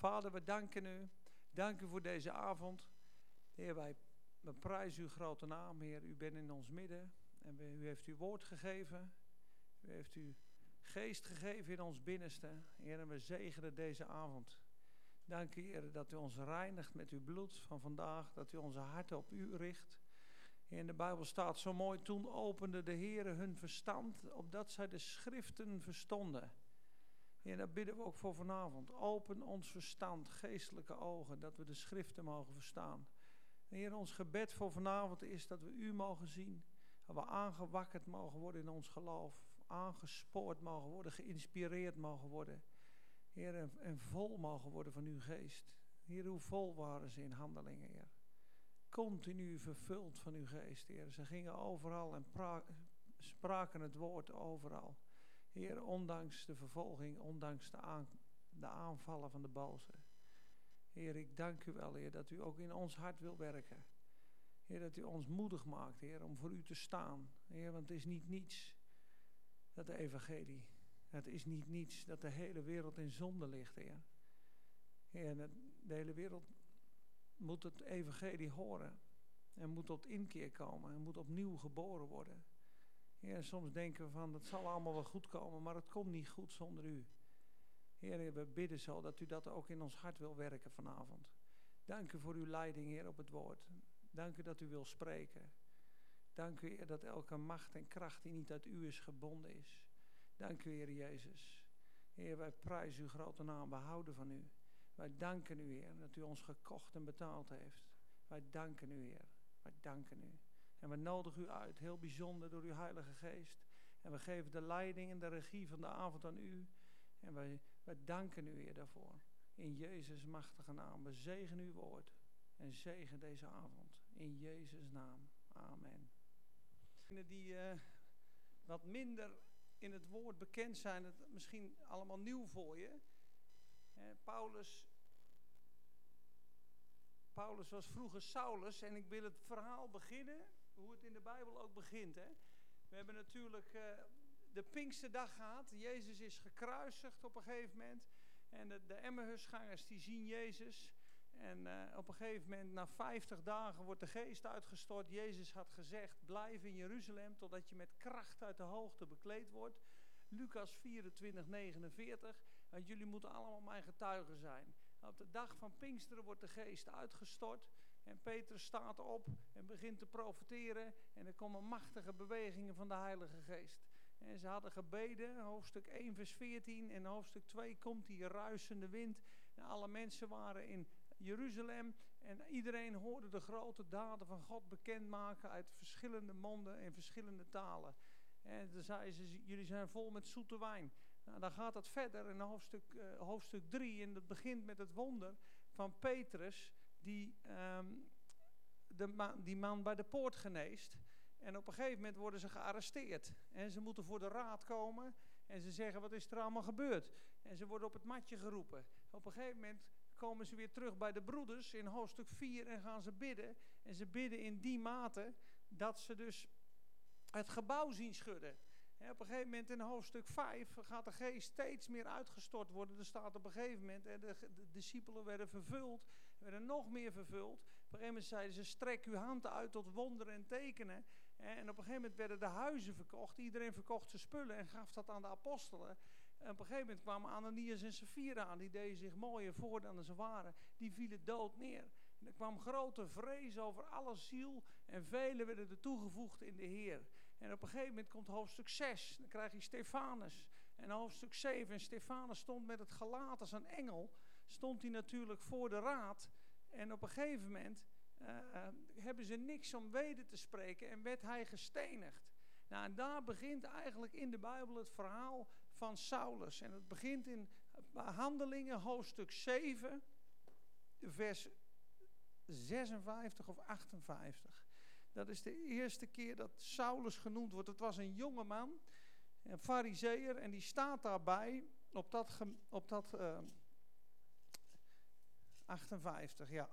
Vader, we danken u. Dank u voor deze avond. Heer, wij we prijzen uw grote naam, Heer. U bent in ons midden en u heeft uw woord gegeven. U heeft uw geest gegeven in ons binnenste. Heer, en we zegenen deze avond. Dank u, Heer, dat u ons reinigt met uw bloed van vandaag. Dat u onze harten op u richt. In de Bijbel staat zo mooi, toen opende de Heer hun verstand, opdat zij de schriften verstonden. Heer, daar bidden we ook voor vanavond. Open ons verstand, geestelijke ogen, dat we de schriften mogen verstaan. Heer, ons gebed voor vanavond is dat we u mogen zien. Dat we aangewakkerd mogen worden in ons geloof. Aangespoord mogen worden, geïnspireerd mogen worden. Heer, en, vol mogen worden van uw geest. Heer, hoe vol waren ze in handelingen, Heer. Continu vervuld van uw geest, Heer. Ze gingen overal en spraken het woord overal. Heer, ondanks de vervolging, ondanks de, aanvallen van de boze. Heer, ik dank u wel, Heer, dat u ook in ons hart wil werken. Heer, dat u ons moedig maakt, Heer, om voor u te staan. Heer, want het is niet niets, dat de evangelie. Het is niet niets dat de hele wereld in zonde ligt, Heer. Heer, de hele wereld moet het evangelie horen. En moet tot inkeer komen. En moet opnieuw geboren worden. Heer, soms denken we van, dat zal allemaal wel goed komen. Maar het komt niet goed zonder u. Heer, we bidden zo dat u dat ook in ons hart wil werken vanavond. Dank u voor uw leiding, Heer, op het woord. Dank u dat u wil spreken. Dank u, Heer, dat elke macht en kracht die niet uit u is gebonden is. Dank u, Heer Jezus. Heer, wij prijzen uw grote naam. We houden van u. Wij danken u, Heer, dat u ons gekocht en betaald heeft. Wij danken u, Heer. Wij danken u. En we nodigen u uit, heel bijzonder door uw Heilige Geest. En we geven de leiding en de regie van de avond aan u. En wij, danken u, Heer, daarvoor. In Jezus' machtige naam. We zegen uw woord. En zegen deze avond. In Jezus' naam. Amen. Die uh, wat minder in het woord bekend zijn, het misschien allemaal nieuw voor je. Paulus, Paulus was vroeger Saulus en ik wil het verhaal beginnen, hoe het in de Bijbel ook begint. Hè. We hebben natuurlijk uh, de Pinksterdag gehad. Jezus is gekruisigd op een gegeven moment. En de, de die zien Jezus. En uh, op een gegeven moment, na 50 dagen, wordt de geest uitgestort. Jezus had gezegd: Blijf in Jeruzalem totdat je met kracht uit de hoogte bekleed wordt. Lucas 24, 49. Want jullie moeten allemaal mijn getuigen zijn. Op de dag van Pinksteren wordt de geest uitgestort. En Petrus staat op en begint te profeteren. En er komen machtige bewegingen van de Heilige Geest. En ze hadden gebeden, hoofdstuk 1, vers 14. En hoofdstuk 2 komt die ruisende wind. En alle mensen waren in Jeruzalem. En iedereen hoorde de grote daden van God bekendmaken uit verschillende monden en verschillende talen. En dan zeiden ze, jullie zijn vol met zoete wijn. Nou, dan gaat het verder in hoofdstuk, uh, hoofdstuk 3. En dat begint met het wonder van Petrus, die um, de die man bij de poort geneest. En op een gegeven moment worden ze gearresteerd. En ze moeten voor de raad komen. En ze zeggen, wat is er allemaal gebeurd? En ze worden op het matje geroepen. Op een gegeven moment komen ze weer terug bij de broeders in hoofdstuk 4 en gaan ze bidden. En ze bidden in die mate dat ze dus het gebouw zien schudden. op een gegeven moment in hoofdstuk 5 gaat de geest steeds meer uitgestort worden. Er staat op een gegeven moment, de discipelen werden vervuld, werden nog meer vervuld. Op een gegeven moment zeiden ze, strek uw hand uit tot wonderen en tekenen. En op een gegeven moment werden de huizen verkocht. Iedereen verkocht zijn spullen en gaf dat aan de apostelen. En op een gegeven moment kwamen Ananias en Sapphira aan. Die deden zich mooier voor dan ze waren. Die vielen dood neer. En er kwam grote vrees over alle ziel. En velen werden er toegevoegd in de Heer. En op een gegeven moment komt hoofdstuk 6. Dan krijg je Stefanus. En hoofdstuk 7. En Stefanus stond met het gelaat als een engel. Stond hij natuurlijk voor de raad. En op een gegeven moment uh, hebben ze niks om weten te spreken en werd hij gestenigd. Nou, en daar begint eigenlijk in de Bijbel het verhaal van Saulus. En het begint in Handelingen, hoofdstuk 7, vers 56 of 58. Dat is de eerste keer dat Saulus genoemd wordt. Het was een jonge man, een fariseer, en die staat daarbij op dat, op dat eh, 58, ja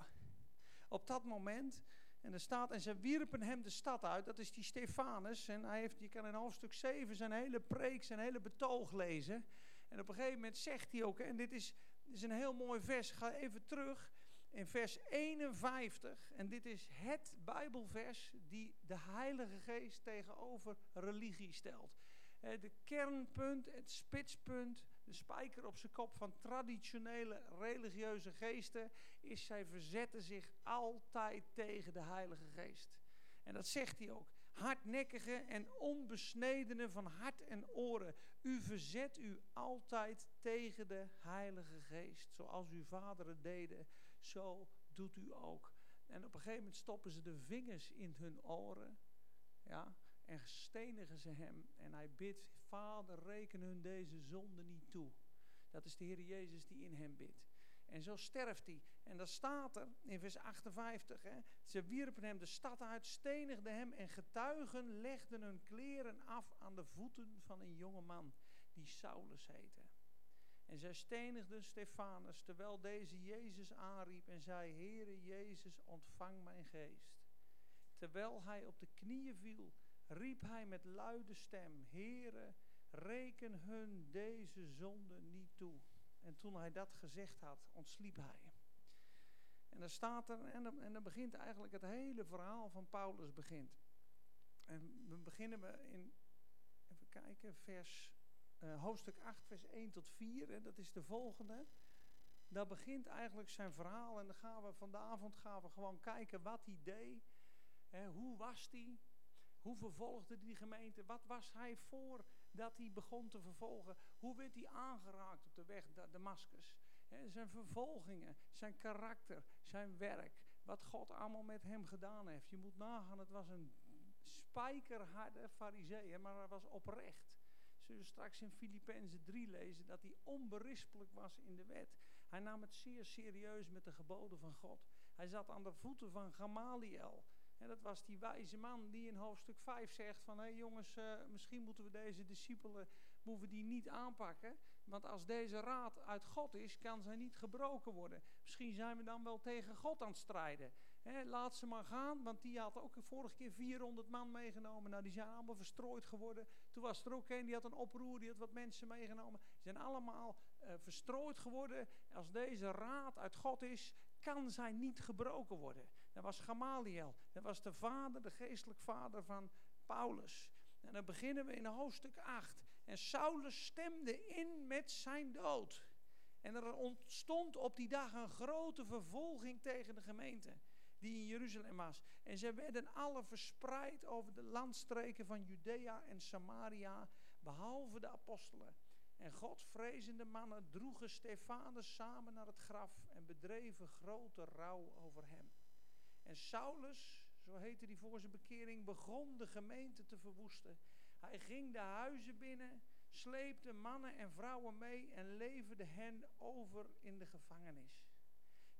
op dat moment. En er staat, en ze wierpen hem de stad uit, dat is die Stefanus. En hij heeft, je kan in hoofdstuk 7 zijn hele preek, zijn hele betoog lezen. En op een gegeven moment zegt hij ook, en dit is is een heel mooi vers. Ga even terug in vers 51. En dit is het Bijbelvers die de Heilige Geest tegenover religie stelt. De kernpunt, het spitspunt, de spijker op zijn kop van traditionele religieuze geesten is zij verzetten zich altijd tegen de Heilige Geest. En dat zegt hij ook. Hardnekkige en onbesnedene van hart en oren. U verzet u altijd tegen de Heilige Geest. Zoals uw vaderen deden, zo doet u ook. En op een gegeven moment stoppen ze de vingers in hun oren. Ja, en stenigen ze hem. En hij bidt, Vader, reken hun deze zonde niet toe. Dat is de Heer Jezus die in hem bidt. En zo sterft hij. En dat staat er in vers 58. Hè. Ze wierpen hem de stad uit, stenigden hem en getuigen legden hun kleren af aan de voeten van een jonge man die Saulus heette. En zij stenigden Stefanus terwijl deze Jezus aanriep en zei: Heere Jezus, ontvang mijn geest. Terwijl hij op de knieën viel, riep hij met luide stem: Heere, reken hun deze zonde niet toe. En toen hij dat gezegd had, ontsliep hij. En dan staat er, en dan, en dan begint eigenlijk het hele verhaal van Paulus begint. En we beginnen we in, even kijken, vers, uh, hoofdstuk 8, vers 1 tot 4. En dat is de volgende. Daar begint eigenlijk zijn verhaal. En dan gaan we vanavond gaan we gewoon kijken wat hij deed. Hè, hoe was hij? Hoe vervolgde die gemeente? Wat was hij voor dat hij begon te vervolgen? Hoe werd hij aangeraakt op de weg naar Damascus? Zijn vervolgingen, zijn karakter, zijn werk. Wat God allemaal met hem gedaan heeft. Je moet nagaan, het was een spijkerharde fariseer, maar hij was oprecht. Zullen straks in Filippenzen 3 lezen dat hij onberispelijk was in de wet. Hij nam het zeer serieus met de geboden van God. Hij zat aan de voeten van Gamaliel. En dat was die wijze man die in hoofdstuk 5 zegt van... hé hey jongens, uh, misschien moeten we deze discipelen moeten die niet aanpakken. Want als deze raad uit God is, kan zij niet gebroken worden. Misschien zijn we dan wel tegen God aan het strijden. Laat ze maar gaan, want die had ook vorige keer 400 man meegenomen. Nou, die zijn allemaal verstrooid geworden. Toen was er ook een, die had een oproer, die had wat mensen meegenomen. Die zijn allemaal uh, verstrooid geworden. Als deze raad uit God is, kan zij niet gebroken worden. Dat was Gamaliel. Dat was de vader, de geestelijk vader van Paulus. En dan beginnen we in hoofdstuk 8. En Saulus stemde in met zijn dood. En er ontstond op die dag een grote vervolging tegen de gemeente die in Jeruzalem was. En ze werden alle verspreid over de landstreken van Judea en Samaria, behalve de apostelen. En Godvrezende mannen droegen Stefanus samen naar het graf en bedreven grote rouw over hem. En Saulus, zo heette hij voor zijn bekering, begon de gemeente te verwoesten. Hij ging de huizen binnen, sleepte mannen en vrouwen mee en leverde hen over in de gevangenis.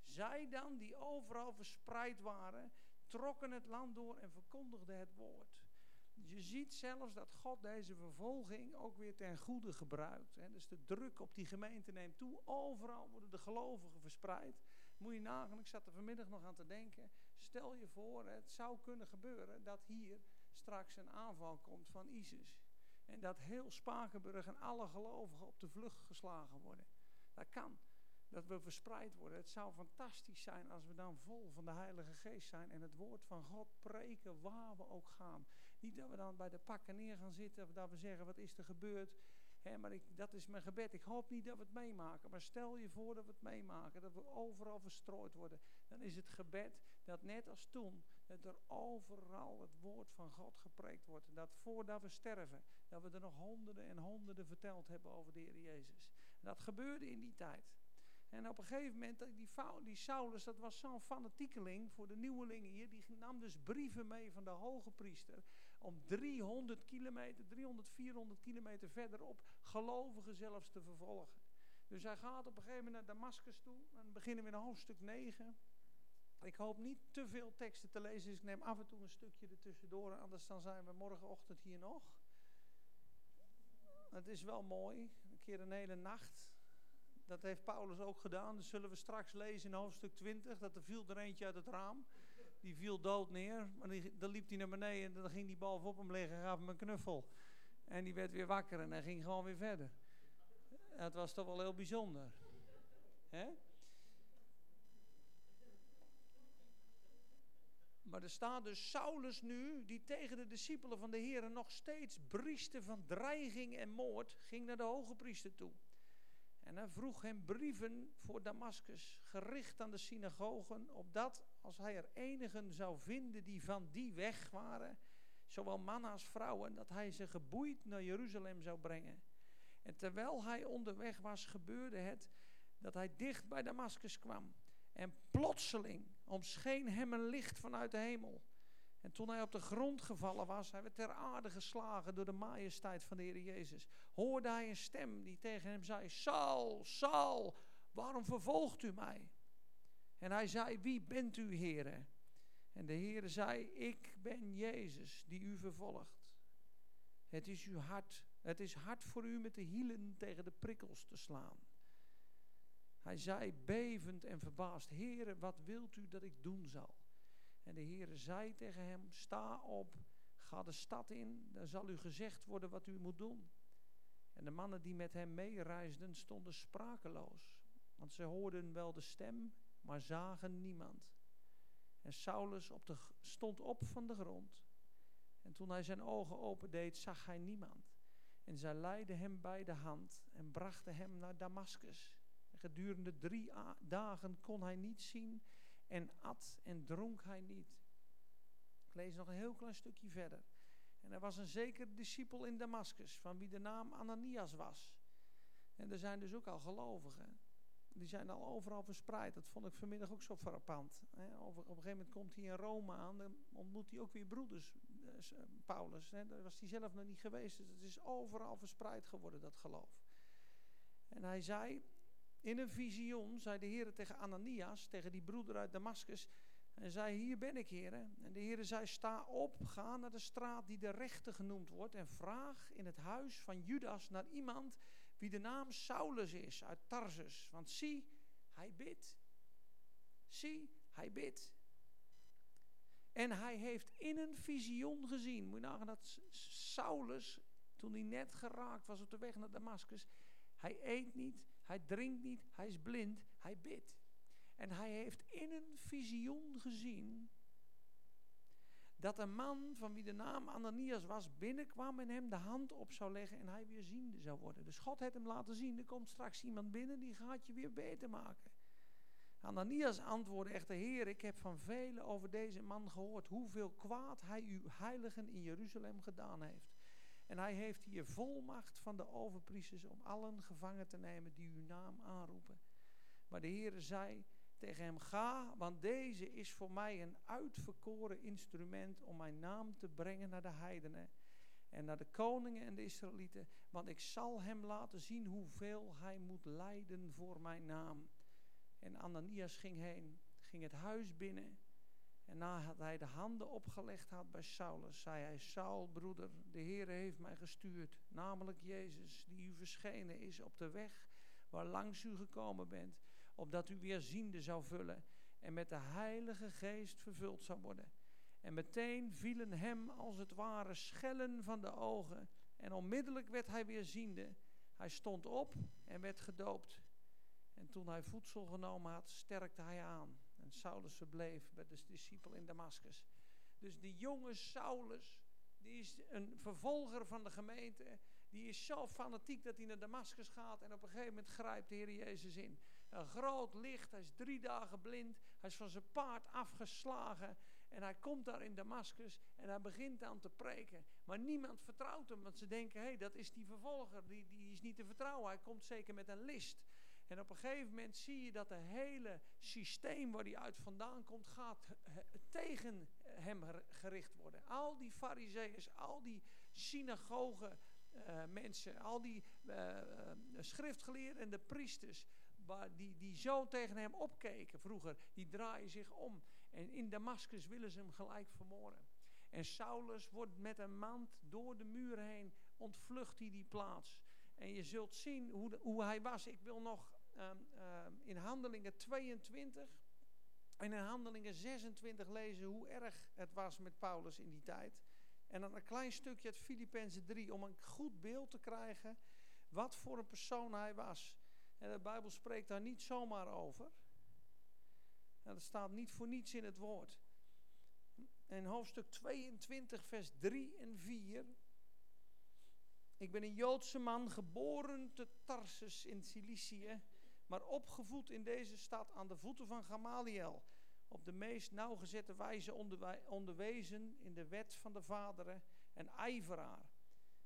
Zij dan, die overal verspreid waren, trokken het land door en verkondigden het woord. Je ziet zelfs dat God deze vervolging ook weer ten goede gebruikt. Dus de druk op die gemeente neemt toe. Overal worden de gelovigen verspreid. Moet je nagaan, ik zat er vanmiddag nog aan te denken. Stel je voor, het zou kunnen gebeuren dat hier straks een aanval komt van ISIS. En dat heel Spakenburg en alle gelovigen op de vlucht geslagen worden. Dat kan. Dat we verspreid worden. Het zou fantastisch zijn als we dan vol van de Heilige Geest zijn en het woord van God preken waar we ook gaan. Niet dat we dan bij de pakken neer gaan zitten of dat we zeggen wat is er gebeurd. Maar ik, dat is mijn gebed. Ik hoop niet dat we het meemaken. Maar stel je voor dat we het meemaken. Dat we overal verstrooid worden. Dan is het gebed dat net als toen. Dat er overal het woord van God gepreekt wordt. En dat voordat we sterven. Dat we er nog honderden en honderden verteld hebben over de Heer Jezus. Dat gebeurde in die tijd. En op een gegeven moment, die, die Saulus, dat was zo'n fanatiekeling voor de nieuwelingen hier. Die nam dus brieven mee van de hoge priester. Om 300 kilometer, 300, 400 kilometer verderop gelovigen zelfs te vervolgen. Dus hij gaat op een gegeven moment naar Damascus toe. En dan beginnen we in hoofdstuk 9. Ik hoop niet te veel teksten te lezen, dus ik neem af en toe een stukje ertussendoor. Anders dan zijn we morgenochtend hier nog. Het is wel mooi, een keer een hele nacht. Dat heeft Paulus ook gedaan. Dat zullen we straks lezen in hoofdstuk 20. Dat er viel er eentje uit het raam. Die viel dood neer. Maar die, dan liep hij naar beneden en dan ging die bal op hem liggen en gaf hem een knuffel. En die werd weer wakker en hij ging gewoon weer verder. Het was toch wel heel bijzonder. Hè? Maar er staat dus Saulus nu, die tegen de discipelen van de Heer nog steeds brieste van dreiging en moord, ging naar de hoge priester toe. En hij vroeg hem brieven voor Damascus, gericht aan de synagogen, opdat als hij er enigen zou vinden die van die weg waren, zowel mannen als vrouwen, dat hij ze geboeid naar Jeruzalem zou brengen. En terwijl hij onderweg was, gebeurde het dat hij dicht bij Damascus kwam. En plotseling omscheen hem een licht vanuit de hemel. En toen hij op de grond gevallen was, hij werd ter aarde geslagen door de majesteit van de Heer Jezus, hoorde hij een stem die tegen hem zei: Saul, Saul, waarom vervolgt u mij? En hij zei: Wie bent u, Heere? En de Heer zei: Ik ben Jezus die u vervolgt. Het is uw hart, het is hard voor u met de hielen tegen de prikkels te slaan. Hij zei bevend en verbaasd: Heere, wat wilt u dat ik doen zal? En de Heere zei tegen hem: Sta op, ga de stad in, dan zal u gezegd worden wat u moet doen. En de mannen die met hem meereisden stonden sprakeloos, want ze hoorden wel de stem, maar zagen niemand. En Saulus stond op van de grond. En toen hij zijn ogen opendeed, zag hij niemand. En zij leidden hem bij de hand en brachten hem naar Damascus. Gedurende drie dagen kon hij niet zien en at en dronk hij niet. Ik lees nog een heel klein stukje verder. En er was een zeker discipel in Damascus, van wie de naam Ananias was. En er zijn dus ook al gelovigen. Die zijn al overal verspreid. Dat vond ik vanmiddag ook zo frappant. Op een gegeven moment komt hij in Rome aan. Dan ontmoet hij ook weer broeders. Eh, Paulus. Daar was hij zelf nog niet geweest. Dus het is overal verspreid geworden, dat geloof. En hij zei, in een visioen zei de Heer tegen Ananias, tegen die broeder uit Damascus, en zei, hier ben ik, Heer. En de Heer zei, sta op, ga naar de straat die de rechte genoemd wordt en vraag in het huis van Judas naar iemand wie de naam Saulus is uit Tarsus. Want zie, hij bidt. Zie, hij bidt. En hij heeft in een visioen gezien, moet je nagaan dat Saulus, toen hij net geraakt was op de weg naar Damascus, hij eet niet, hij drinkt niet, hij is blind, hij bidt. En hij heeft in een visioen gezien dat een man van wie de naam Ananias was binnenkwam en hem de hand op zou leggen en hij weer ziende zou worden. Dus God heeft hem laten zien, er komt straks iemand binnen die gaat je weer beter maken. Ananias antwoordde echter, Heer, ik heb van velen over deze man gehoord hoeveel kwaad hij uw heiligen in Jeruzalem gedaan heeft. En hij heeft hier volmacht van de overpriesters om allen gevangen te nemen die uw naam aanroepen. Maar de Heer zei tegen hem, ga, want deze is voor mij een uitverkoren instrument om mijn naam te brengen naar de heidenen en naar de koningen en de Israëlieten, want ik zal hem laten zien hoeveel hij moet lijden voor mijn naam. En Ananias ging heen, ging het huis binnen en nadat hij de handen opgelegd had bij Saulus, zei hij, Saul, broeder, de Heer heeft mij gestuurd, namelijk Jezus, die u verschenen is op de weg waar langs u gekomen bent, opdat u weer ziende zou vullen en met de Heilige Geest vervuld zou worden. En meteen vielen hem als het ware schellen van de ogen en onmiddellijk werd hij weer ziende. Hij stond op en werd gedoopt. En toen hij voedsel genomen had, sterkte hij aan. Saulus verbleef bij de discipel in Damascus. Dus die jonge Saulus, die is een vervolger van de gemeente. Die is zo fanatiek dat hij naar Damascus gaat. En op een gegeven moment grijpt de Heer Jezus in. Een groot licht, hij is drie dagen blind. Hij is van zijn paard afgeslagen. En hij komt daar in Damascus en hij begint aan te preken. Maar niemand vertrouwt hem, want ze denken: hé, hey, dat is die vervolger, die, die is niet te vertrouwen. Hij komt zeker met een list. En op een gegeven moment zie je dat het hele systeem waar hij uit vandaan komt, gaat tegen hem gericht worden. Al die fariseeërs, al die synagogen uh, mensen, al die uh, schriftgeleerden en de priesters, die, die zo tegen hem opkeken vroeger, die draaien zich om. En in Damascus willen ze hem gelijk vermoorden. En Saulus wordt met een mand door de muur heen, ontvlucht hij die plaats. En je zult zien hoe, hoe hij was. Ik wil nog um, um, in Handelingen 22 en in Handelingen 26 lezen hoe erg het was met Paulus in die tijd. En dan een klein stukje uit Filippenzen 3 om een goed beeld te krijgen wat voor een persoon hij was. En de Bijbel spreekt daar niet zomaar over. En dat staat niet voor niets in het woord. En hoofdstuk 22, vers 3 en 4. Ik ben een Joodse man, geboren te Tarsus in Cilicië, maar opgevoed in deze stad aan de voeten van Gamaliel. Op de meest nauwgezette wijze onderwezen in de wet van de vaderen en ijveraar.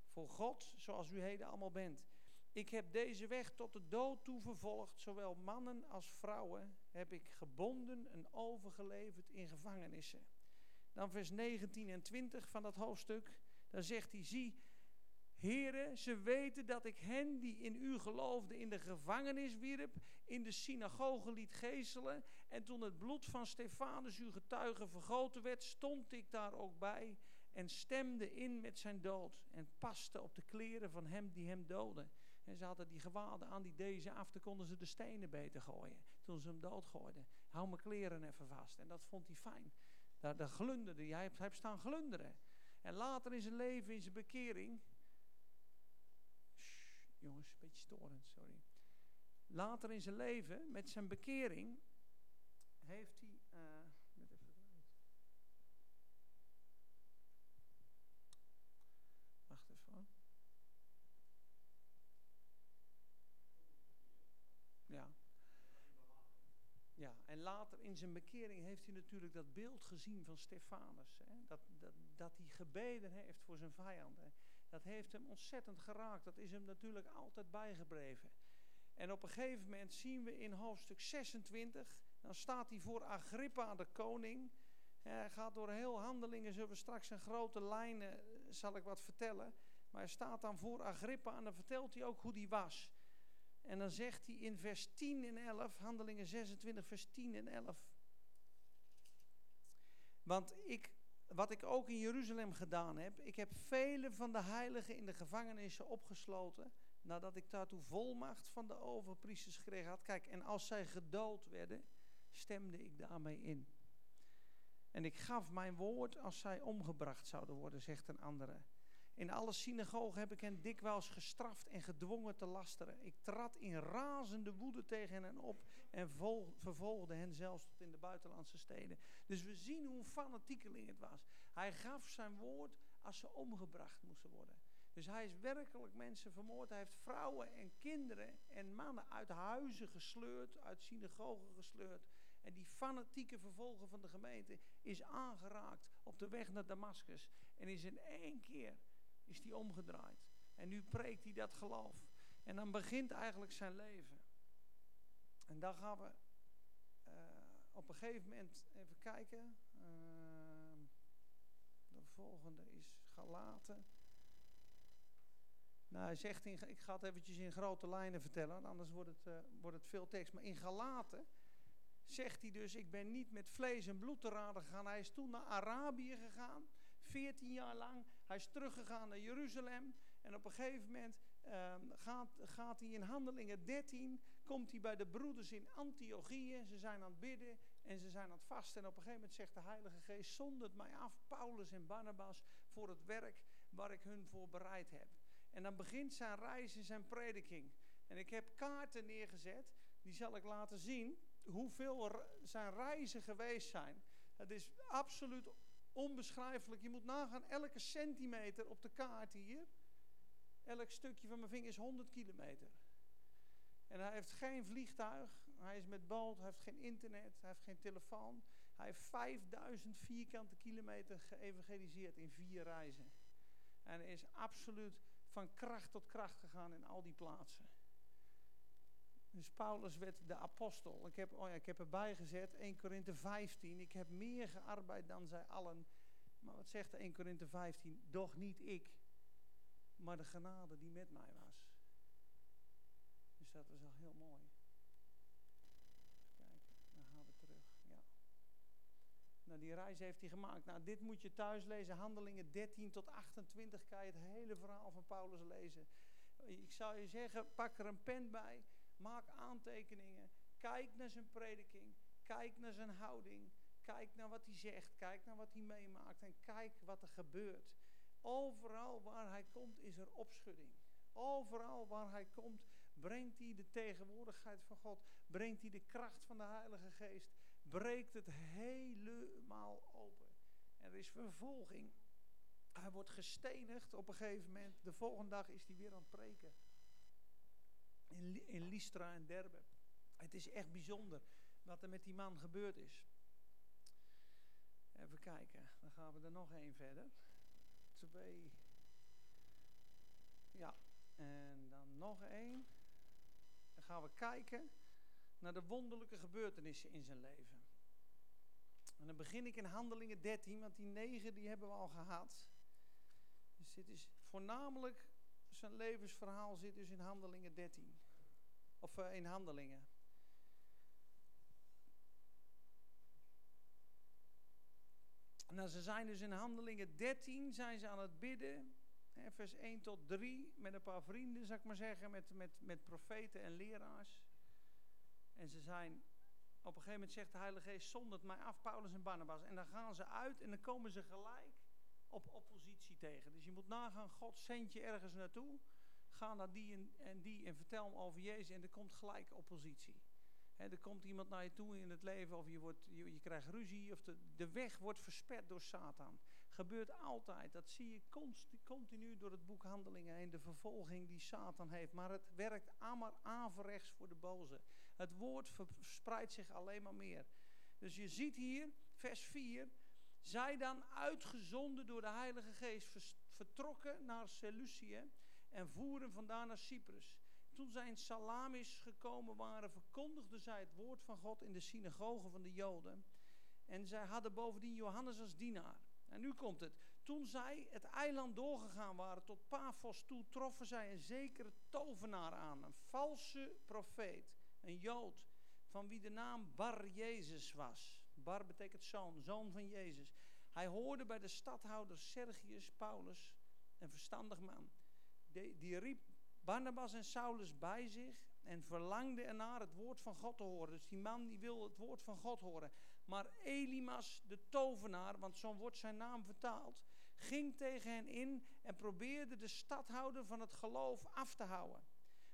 Voor God, zoals u heden allemaal bent. Ik heb deze weg tot de dood toe vervolgd, zowel mannen als vrouwen heb ik gebonden en overgeleverd in gevangenissen. Dan vers 19 en 20 van dat hoofdstuk, dan zegt hij, zie, heren, ze weten dat ik hen die in u geloofden in de gevangenis wierp, in de synagoge liet geeselen, en toen het bloed van Stefanus uw getuige vergoten werd, stond ik daar ook bij en stemde in met zijn dood en paste op de kleren van hem die hem doodde. En ze hadden die gewaden aan die deze af, dan konden ze de stenen beter gooien. Toen ze hem doodgooiden. Hou mijn kleren even vast. En dat vond hij fijn. Daar, daar glunderde hij. Hij heeft staan glunderen. En later in zijn leven, in zijn bekering. Jongens, een beetje storend, sorry. Later in zijn leven, met zijn bekering, heeft hij. Uh, Ja, en later in zijn bekering heeft hij natuurlijk dat beeld gezien van Stefanus. Hè? Dat, dat, dat hij gebeden heeft voor zijn vijanden. Dat heeft hem ontzettend geraakt. Dat is hem natuurlijk altijd bijgebleven. En op een gegeven moment zien we in hoofdstuk 26, dan staat hij voor Agrippa de koning. Hij gaat door heel handelingen, zullen we straks in grote lijnen, eh, zal ik wat vertellen. Maar hij staat dan voor Agrippa en dan vertelt hij ook hoe die was. En dan zegt hij in vers 10 en 11, Handelingen 26, vers 10 en 11. Want ik, wat ik ook in Jeruzalem gedaan heb, ik heb vele van de heiligen in de gevangenissen opgesloten, nadat ik daartoe volmacht van de overpriesters gekregen had. Kijk, en als zij gedood werden, stemde ik daarmee in. En ik gaf mijn woord als zij omgebracht zouden worden, zegt een andere. In alle synagogen heb ik hen dikwijls gestraft en gedwongen te lasteren. Ik trad in razende woede tegen hen op en vervolgde hen zelfs tot in de buitenlandse steden. Dus we zien hoe fanatiekeling het was. Hij gaf zijn woord als ze omgebracht moesten worden. Dus hij is werkelijk mensen vermoord. Hij heeft vrouwen en kinderen en mannen uit huizen gesleurd, uit synagogen gesleurd. En die fanatieke vervolger van de gemeente is aangeraakt op de weg naar Damascus. En is in één keer is hij omgedraaid. En nu preekt hij dat geloof. En dan begint eigenlijk zijn leven. En dan gaan we uh, op een gegeven moment even kijken. Uh, de volgende is Galaten. Nou, hij zegt, in, ik ga het eventjes in grote lijnen vertellen, anders wordt het, uh, wordt het veel tekst. Maar in Galaten zegt hij dus, ik ben niet met vlees en bloed te raden gegaan. Hij is toen naar Arabië gegaan. 14 jaar lang. Hij is teruggegaan naar Jeruzalem. En op een gegeven moment ehm, gaat, gaat hij in Handelingen 13, komt hij bij de broeders in Antiochië. Ze zijn aan het bidden en ze zijn aan het vasten. En op een gegeven moment zegt de Heilige Geest, zondert mij af, Paulus en Barnabas, voor het werk waar ik hun voor bereid heb. En dan begint zijn reis en zijn prediking. En ik heb kaarten neergezet, die zal ik laten zien hoeveel zijn reizen geweest zijn. Het is absoluut onbeschrijfelijk. Je moet nagaan, elke centimeter op de kaart hier, elk stukje van mijn vinger is 100 kilometer. En hij heeft geen vliegtuig, hij is met boot, hij heeft geen internet, hij heeft geen telefoon. Hij heeft 5000 vierkante kilometer geëvangeliseerd in vier reizen. En is absoluut van kracht tot kracht gegaan in al die plaatsen. Dus Paulus werd de apostel. Ik heb, oh ja, ik heb erbij gezet 1 Korinthe 15. Ik heb meer gearbeid dan zij allen. Maar wat zegt 1 Korinthe 15? Doch niet ik, maar de genade die met mij was. Dus dat was al heel mooi. Kijken, dan gaan we terug. Ja. Nou, die reis heeft hij gemaakt. Nou, dit moet je thuis lezen. Handelingen 13 tot 28 kan je het hele verhaal van Paulus lezen. Ik zou je zeggen, pak er een pen bij Maak aantekeningen. Kijk naar zijn prediking. Kijk naar zijn houding. Kijk naar wat hij zegt. Kijk naar wat hij meemaakt. En kijk wat er gebeurt. Overal waar hij komt is er opschudding. Overal waar hij komt Brengt hij de tegenwoordigheid van God? Brengt hij de kracht van de Heilige Geest? Breekt het helemaal open. Er is vervolging. Hij wordt gestenigd op een gegeven moment. De volgende dag is hij weer aan het preken. In, in Lystra en Derbe. Het is echt bijzonder wat er met die man gebeurd is. Even kijken, dan gaan we er nog één verder. Twee. Ja, en dan nog één. Dan gaan we kijken naar de wonderlijke gebeurtenissen in zijn leven. En dan begin ik in Handelingen 13, want die negen die hebben we al gehad. Dus dit is voornamelijk, zijn levensverhaal zit dus in Handelingen 13. Of uh, in Handelingen. Nou, ze zijn dus in Handelingen 13, zijn ze aan het bidden. Hè, vers 1 tot 3, met een paar vrienden, zou ik maar zeggen, met, met, met profeten en leraars. En ze zijn, op een gegeven moment zegt de Heilige Geest, zondert mij af, Paulus en Barnabas. En dan gaan ze uit en dan komen ze gelijk op oppositie tegen. Dus je moet nagaan, God zendt je ergens naartoe. Ga naar die en, en die en vertel hem over Jezus en er komt gelijk oppositie er komt iemand naar je toe in het leven of je, wordt, je, krijgt ruzie of de, de weg wordt versperd door Satan. Gebeurt altijd. Dat zie je continu door het boek Handelingen heen. De vervolging die Satan heeft. Maar het werkt allemaal averechts voor de boze. Het woord verspreidt zich alleen maar meer. Dus je ziet hier, vers 4. Zij dan uitgezonden door de Heilige Geest vertrokken naar Seleucië en voeren vandaan naar Cyprus. Toen zij in Salamis gekomen waren, verkondigden zij het woord van God in de synagoge van de Joden. En zij hadden bovendien Johannes als dienaar. En nu komt het. Toen zij het eiland doorgegaan waren tot Paphos toe, troffen zij een zekere tovenaar aan. Een valse profeet, een Jood, van wie de naam Bar Jezus was. Bar betekent zoon, zoon van Jezus. Hij hoorde bij de stadhouder Sergius Paulus, een verstandig man. Die, die riep Barnabas en Saulus bij zich en verlangde ernaar het woord van God te horen. Dus die man die wil het woord van God horen. Maar Elimas, de tovenaar, want zo wordt zijn naam vertaald, ging tegen hen in en probeerde de stadhouder van het geloof af te houden.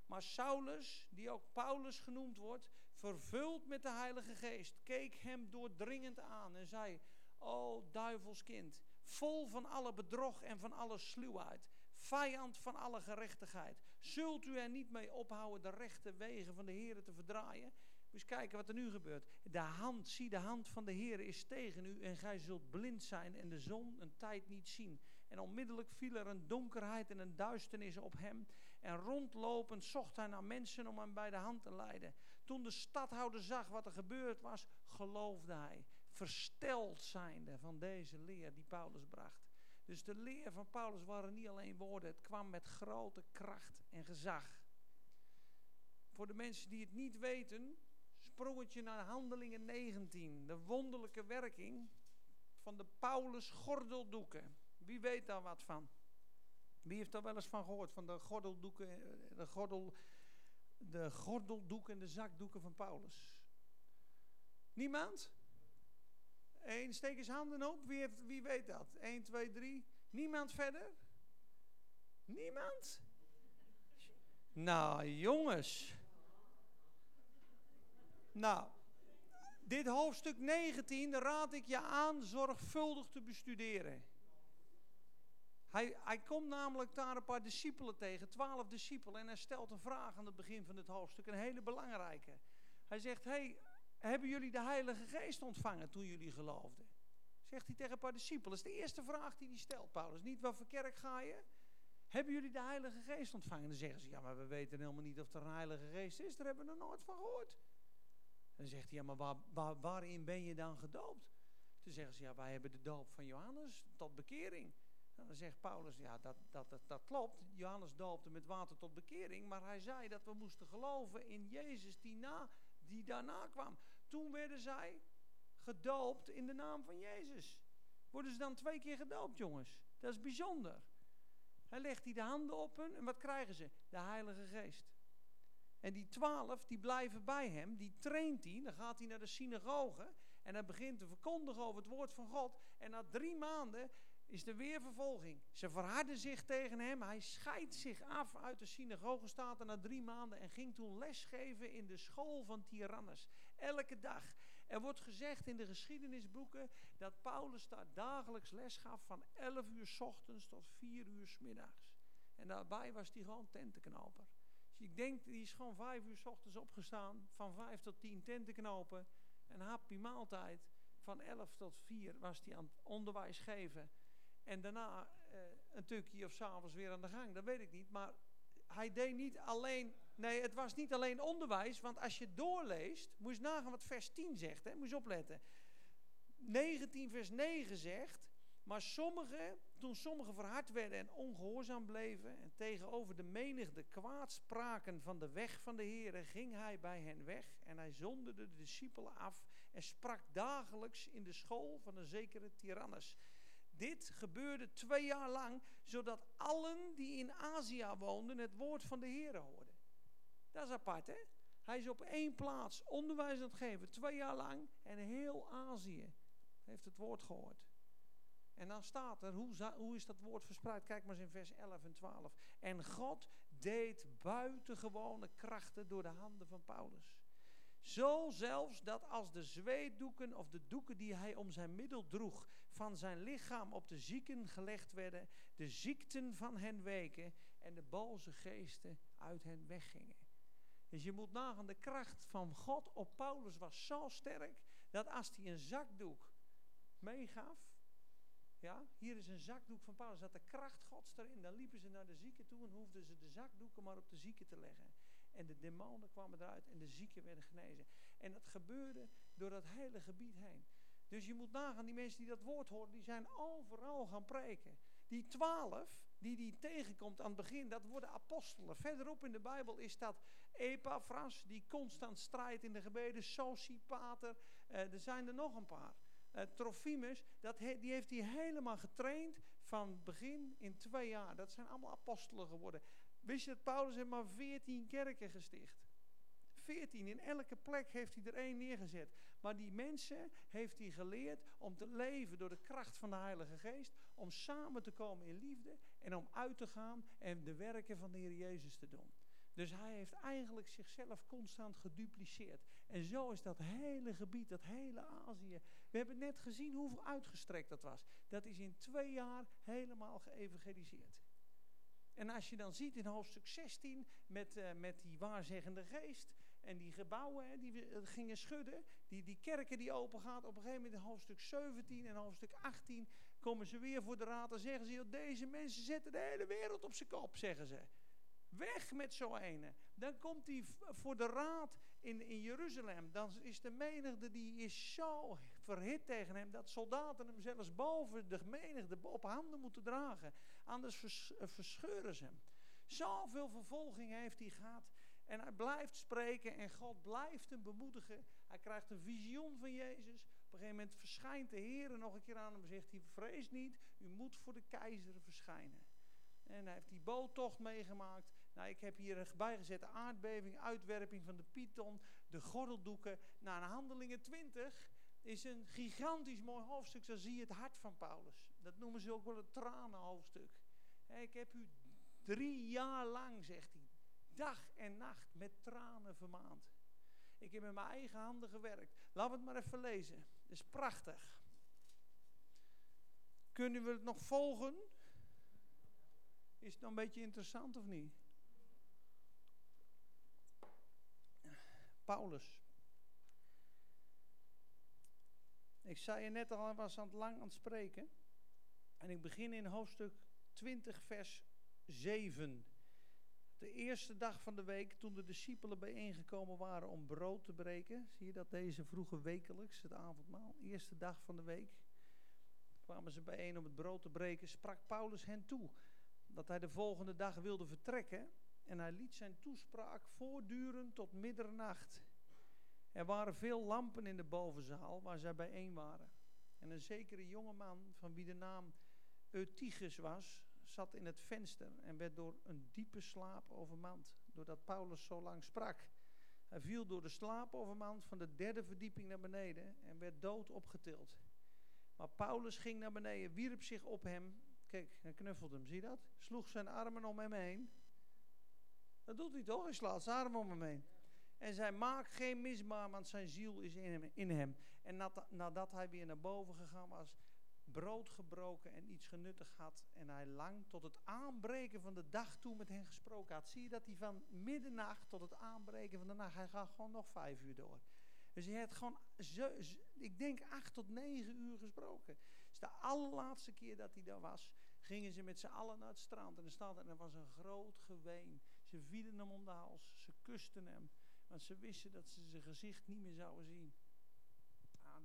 Maar Saulus, die ook Paulus genoemd wordt, vervuld met de Heilige Geest, keek hem doordringend aan en zei: O duivelskind, vol van alle bedrog en van alle sluwheid, vijand van alle gerechtigheid. Zult u er niet mee ophouden de rechte wegen van de Heer te verdraaien? Dus kijken wat er nu gebeurt. De hand, zie de hand van de Heer is tegen u en gij zult blind zijn en de zon een tijd niet zien. En onmiddellijk viel er een donkerheid en een duisternis op hem. En rondlopend zocht hij naar mensen om hem bij de hand te leiden. Toen de stadhouder zag wat er gebeurd was, geloofde hij. Versteld zijnde van deze leer die Paulus bracht. Dus de leer van Paulus waren niet alleen woorden, het kwam met grote kracht en gezag. Voor de mensen die het niet weten, sprongetje naar Handelingen 19, de wonderlijke werking van de Paulus gordeldoeken. Wie weet daar wat van? Wie heeft daar wel eens van gehoord, van de gordeldoeken, de, gordel, de gordeldoeken en de zakdoeken van Paulus? Niemand? Eén, steek eens handen op. Wie, heeft, wie weet dat? 1, 2, 3. Niemand verder? Niemand? Nou, jongens. Nou, dit hoofdstuk 19 raad ik je aan zorgvuldig te bestuderen. Hij, hij komt namelijk daar een paar discipelen tegen, twaalf discipelen, en hij stelt een vraag aan het begin van het hoofdstuk, een hele belangrijke. Hij zegt, hey, hebben jullie de Heilige Geest ontvangen toen jullie geloofden? Zegt hij tegen een is de eerste vraag die hij stelt, Paulus. Niet wat voor kerk ga je? Hebben jullie de Heilige Geest ontvangen? Dan zeggen ze, ja, maar we weten helemaal niet of er een Heilige Geest is. Daar hebben we nooit van gehoord. Dan zegt hij, ja, maar waar, waar, waarin ben je dan gedoopt? Toen zeggen ze, ja, wij hebben de doop van Johannes tot bekering. dan zegt Paulus, ja, dat, dat, dat, dat klopt. Johannes doopte met water tot bekering. Maar hij zei dat we moesten geloven in Jezus die na die daarna kwam. Toen werden zij gedoopt in de naam van Jezus. Worden ze dan twee keer gedoopt, jongens? Dat is bijzonder. Hij legt hij de handen op hen en wat krijgen ze? De Heilige Geest. En die twaalf, die blijven bij hem, die traint hij. Dan gaat hij naar de synagoge en hij begint te verkondigen over het woord van God. En na drie maanden is er weer vervolging. Ze verharden zich tegen hem. Hij scheidt zich af uit de synagoge, staat na drie maanden. En ging toen lesgeven in de school van Tyrannus. Elke dag. Er wordt gezegd in de geschiedenisboeken dat Paulus daar dagelijks les gaf van 11 uur s ochtends tot 4 uur s middags. En daarbij was hij gewoon tentenknoper. Dus ik denk, die is gewoon 5 uur s ochtends opgestaan, van 5 tot 10 tentenknopen. Een happy maaltijd. Van 11 tot 4 was hij aan het onderwijs geven. En daarna uh, een tukje of s'avonds weer aan de gang, dat weet ik niet. Maar hij deed niet alleen, nee, het was niet alleen onderwijs, want als je doorleest, moet je nagaan wat vers 10 zegt, hè, moet je opletten. 19 vers 9 zegt, maar sommigen, toen sommigen verhard werden en ongehoorzaam bleven en tegenover de menigte kwaad spraken van de weg van de Heer, ging hij bij hen weg en hij zonderde de discipelen af en sprak dagelijks in de school van een zekere Tyrannus. Dit gebeurde twee jaar lang, zodat allen die in Azië woonden het woord van de Heer hoorden. Dat is apart, hè? Hij is op één plaats onderwijs aan het geven, twee jaar lang, en heel Azië heeft het woord gehoord. En dan staat er, hoe, hoe is dat woord verspreid? Kijk maar eens in vers 11 en 12. En God deed buitengewone krachten door de handen van Paulus. Zo zelfs dat als de zweetdoeken of de doeken die hij om zijn middel droeg van zijn lichaam op de zieken gelegd werden, de ziekten van hen weken en de boze geesten uit hen weggingen. Dus je moet nagaan, de kracht van God op Paulus was zo sterk dat als hij een zakdoek meegaf, ja, hier is een zakdoek van Paulus, dat de kracht Gods erin, dan liepen ze naar de zieken toe en hoefden ze de zakdoeken maar op de zieken te leggen. En de demonen kwamen eruit en de zieken werden genezen. En dat gebeurde door dat hele gebied heen. Dus je moet nagaan, die mensen die dat woord horen, die zijn overal gaan preken. Die twaalf die die tegenkomt aan het begin, dat worden apostelen. Verderop in de Bijbel is dat Epaphras, die constant strijdt in de gebeden. Sosipater, uh, er zijn er nog een paar. Uh, Trofimus, dat die heeft hij helemaal getraind van begin in twee jaar. Dat zijn allemaal apostelen geworden. Wist je dat Paulus heeft maar veertien kerken gesticht? 14. In elke plek heeft hij er één neergezet. Maar die mensen heeft hij geleerd om te leven door de kracht van de Heilige Geest. Om samen te komen in liefde en om uit te gaan en de werken van de Heer Jezus te doen. Dus hij heeft eigenlijk zichzelf constant gedupliceerd. En zo is dat hele gebied, dat hele Azië. We hebben net gezien hoeveel uitgestrekt dat was. Dat is in twee jaar helemaal geëvangeliseerd. En als je dan ziet in hoofdstuk 16 met, uh, met die waarzeggende geest, en die gebouwen hè, die eh, gingen schudden. Die, die kerken die open gaat. Op een gegeven moment in hoofdstuk 17 en hoofdstuk 18 komen ze weer voor de raad. En zeggen ze, deze mensen zetten de hele wereld op zijn kop, zeggen ze. Weg met zo'n ene. Dan komt hij voor de raad in, in Jeruzalem. Dan is de menigte die is zo verhit tegen hem. Dat soldaten hem zelfs boven de menigte op handen moeten dragen. Anders eh, verscheuren ze hem. Zoveel vervolging heeft hij gehad. En hij blijft spreken en God blijft hem bemoedigen. Hij krijgt een visioen van Jezus. Op een gegeven moment verschijnt de Heer nog een keer aan hem en zegt hij, vrees niet, u moet voor de keizer verschijnen. En hij heeft die boottocht meegemaakt. Nou, ik heb hier een bijgezette aardbeving, uitwerping van de Python, de gordeldoeken. Nou, in Handelingen 20 is een gigantisch mooi hoofdstuk. Daar zie je het hart van Paulus. Dat noemen ze ook wel het tranenhoofdstuk. Ik heb u drie jaar lang, zegt hij, dag en nacht met tranen vermaand. Ik heb met mijn eigen handen gewerkt. Laten we het maar even lezen. Het is prachtig. Kunnen we het nog volgen? Is het nog een beetje interessant of niet? Paulus. Ik zei je net al, hij was aan het lang aan het spreken. En ik begin in hoofdstuk 20, vers 7. De eerste dag van de week, toen de discipelen bijeengekomen waren om brood te breken, zie je dat deze vroege wekelijks, het avondmaal, eerste dag van de week, kwamen ze bijeen om het brood te breken, sprak Paulus hen toe dat hij de volgende dag wilde vertrekken en hij liet zijn toespraak voortduren tot middernacht. Er waren veel lampen in de bovenzaal waar zij bijeen waren. En een zekere jongeman, van wie de naam Eutychus was, zat in het venster en werd door een diepe slaap overmand, doordat Paulus zo lang sprak. Hij viel door de slaap overmand van de derde verdieping naar beneden en werd dood opgetild. Maar Paulus ging naar beneden, wierp zich op hem. Kijk, hij knuffelde hem, zie je dat? Sloeg zijn armen om hem heen. Dat doet hij toch? Hij slaat zijn armen om hem heen. En zij maakt geen misbaar, want zijn ziel is in. In hem. En nadat hij weer naar boven gegaan was, brood gebroken en iets genuttigd had. En hij lang tot het aanbreken van de dag toe met hen gesproken had. Zie je dat hij van middernacht tot het aanbreken van de nacht, hij gaat gewoon nog vijf uur door. Dus hij heeft gewoon, ik denk, acht tot negen uur gesproken. Dus de allerlaatste keer dat hij daar was, gingen ze met z'n allen naar het strand. En er staat en er was een groot geween. Ze vielen hem om de hals, ze kusten hem. Want ze wisten dat ze zijn gezicht niet meer zouden zien.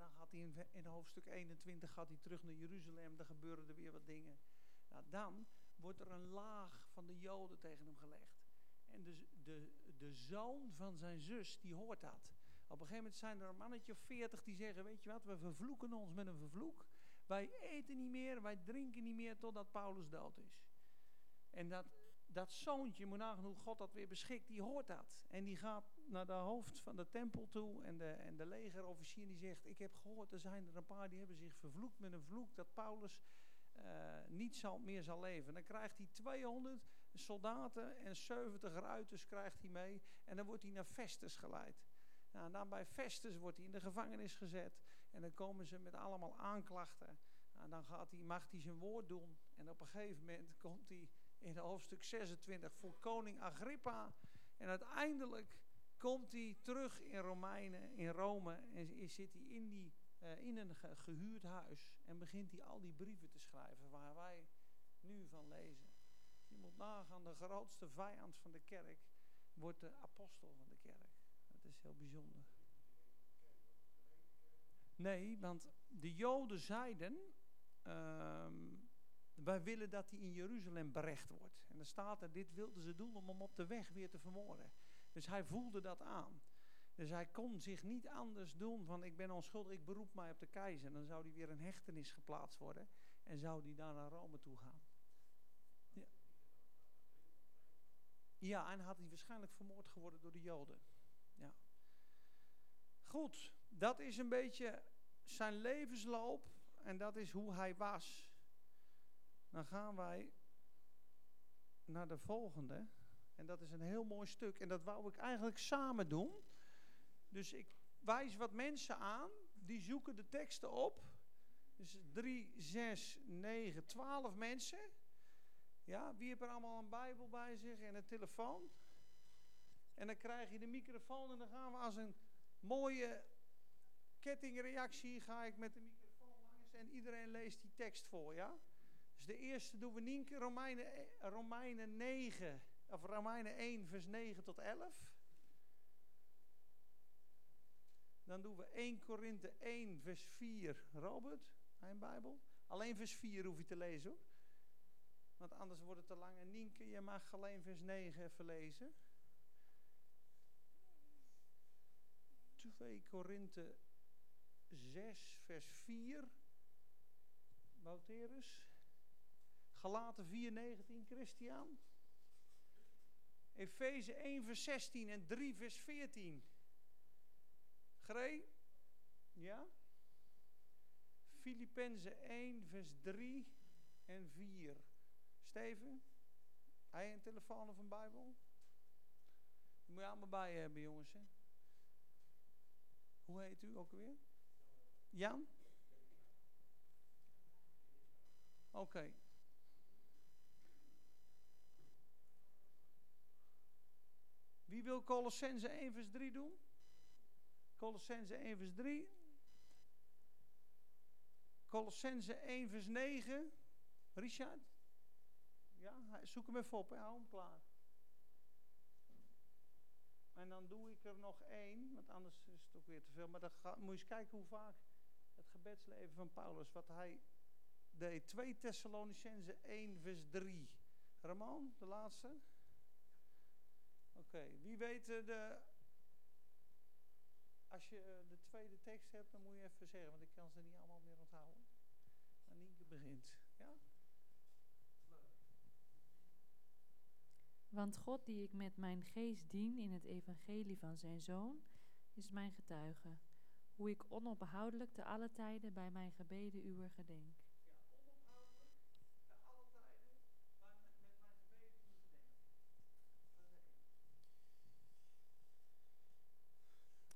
Dan gaat hij in, hoofdstuk 21 gaat hij terug naar Jeruzalem. Dan gebeuren er weer wat dingen. Nou, dan wordt er een laag van de Joden tegen hem gelegd. En de, de, de zoon van zijn zus, die hoort dat. Op een gegeven moment zijn er een mannetje of veertig die zeggen, weet je wat, we vervloeken ons met een vervloek. Wij eten niet meer, wij drinken niet meer totdat Paulus dood is. En dat, dat zoontje, moet hoe God dat weer beschikt, die hoort dat. En die gaat naar de hoofd van de tempel toe en de, en de legerofficier die zegt, ik heb gehoord, er zijn er een paar die hebben zich vervloekt met een vloek dat Paulus uh, niet zal, meer zal leven. Dan krijgt hij 200 soldaten en 70 ruiters krijgt hij mee en dan wordt hij naar Festus geleid. Nou, dan bij Festus wordt hij in de gevangenis gezet. En dan komen ze met allemaal aanklachten. Nou, dan gaat hij, mag hij zijn woord doen. En op een gegeven moment komt hij in hoofdstuk 26 voor koning Agrippa. En uiteindelijk komt hij terug in Romeinen, in Rome. En zit hij in, die, uh, in een gehuurd huis. En begint hij al die brieven te schrijven waar wij nu van lezen. Je moet nagaan, de grootste vijand van de kerk wordt de apostel van de kerk is heel bijzonder. Nee, want de Joden zeiden, ehm, wij willen dat hij in Jeruzalem berecht wordt. En dan staat er, dit wilden ze doen om hem op de weg weer te vermoorden. Dus hij voelde dat aan. Dus hij kon zich niet anders doen van ik ben onschuldig, ik beroep mij op de keizer. Dan zou hij weer een hechtenis geplaatst worden en zou hij daar naar Rome toe gaan. Ja, ja en had hij waarschijnlijk vermoord geworden door de Joden. Ja. Goed, dat is een beetje zijn levensloop en dat is hoe hij was. Dan gaan wij naar de volgende. En dat is een heel mooi stuk. En dat wou ik eigenlijk samen doen. Dus ik wijs wat mensen aan. Die zoeken de teksten op. Dus 3, 6, 9, 12 mensen. Ja, wie heeft er allemaal een Bijbel bij zich en een telefoon? En dan krijg je de microfoon en dan gaan we als een mooie kettingreactie ga ik met de microfoon langs en iedereen leest die tekst voor, ja? Dus de eerste doen we Nienke, Romeinen, Romeinen 9, of Romeinen 1, vers 9 tot 11. Dan doen we 1 Korinthe 1, vers 4, Robert, mijn Bijbel. Alleen vers 4 hoef je te lezen hoor. Want anders wordt het te lang. En Nienke, je mag alleen vers 9 even lezen. 2 Korinthe 6, vers 4. Wouterus. Galaten 4, 19, Christian. Efeze 1, vers 16 en 3, vers 14. Gree? Ja? Filippenzen 1, vers 3 en 4. Steven? Hij een telefoon of een Bijbel? Moet je allemaal bij hebben, jongens. Hè? Hoe heet u ook weer? Jan? Oké. Colossense 1 vers 3 doen? Colossense 1 vers 3. Colossense 1 vers 9. Richard? Ja, zoek hem even op hou hem klaar. En dan doe ik er nog één, want anders is het ook weer te veel. Maar dan moet je eens kijken hoe vaak het gebedsleven van Paulus, wat hij deed. 2 Thessalonicense 1 vers 3. Ramon, de laatste? Oké, wie weet de... Als je eh, de tweede tekst hebt, dan moet je even zeggen, want ik kan ze niet allemaal meer onthouden. Anienke begint, ja? Want God die ik met mijn geest dien in het evangelie van zijn Zoon, is mijn getuige. hoe ik onophoudelijk te alle tijden bij mijn gebeden uwer gedenk.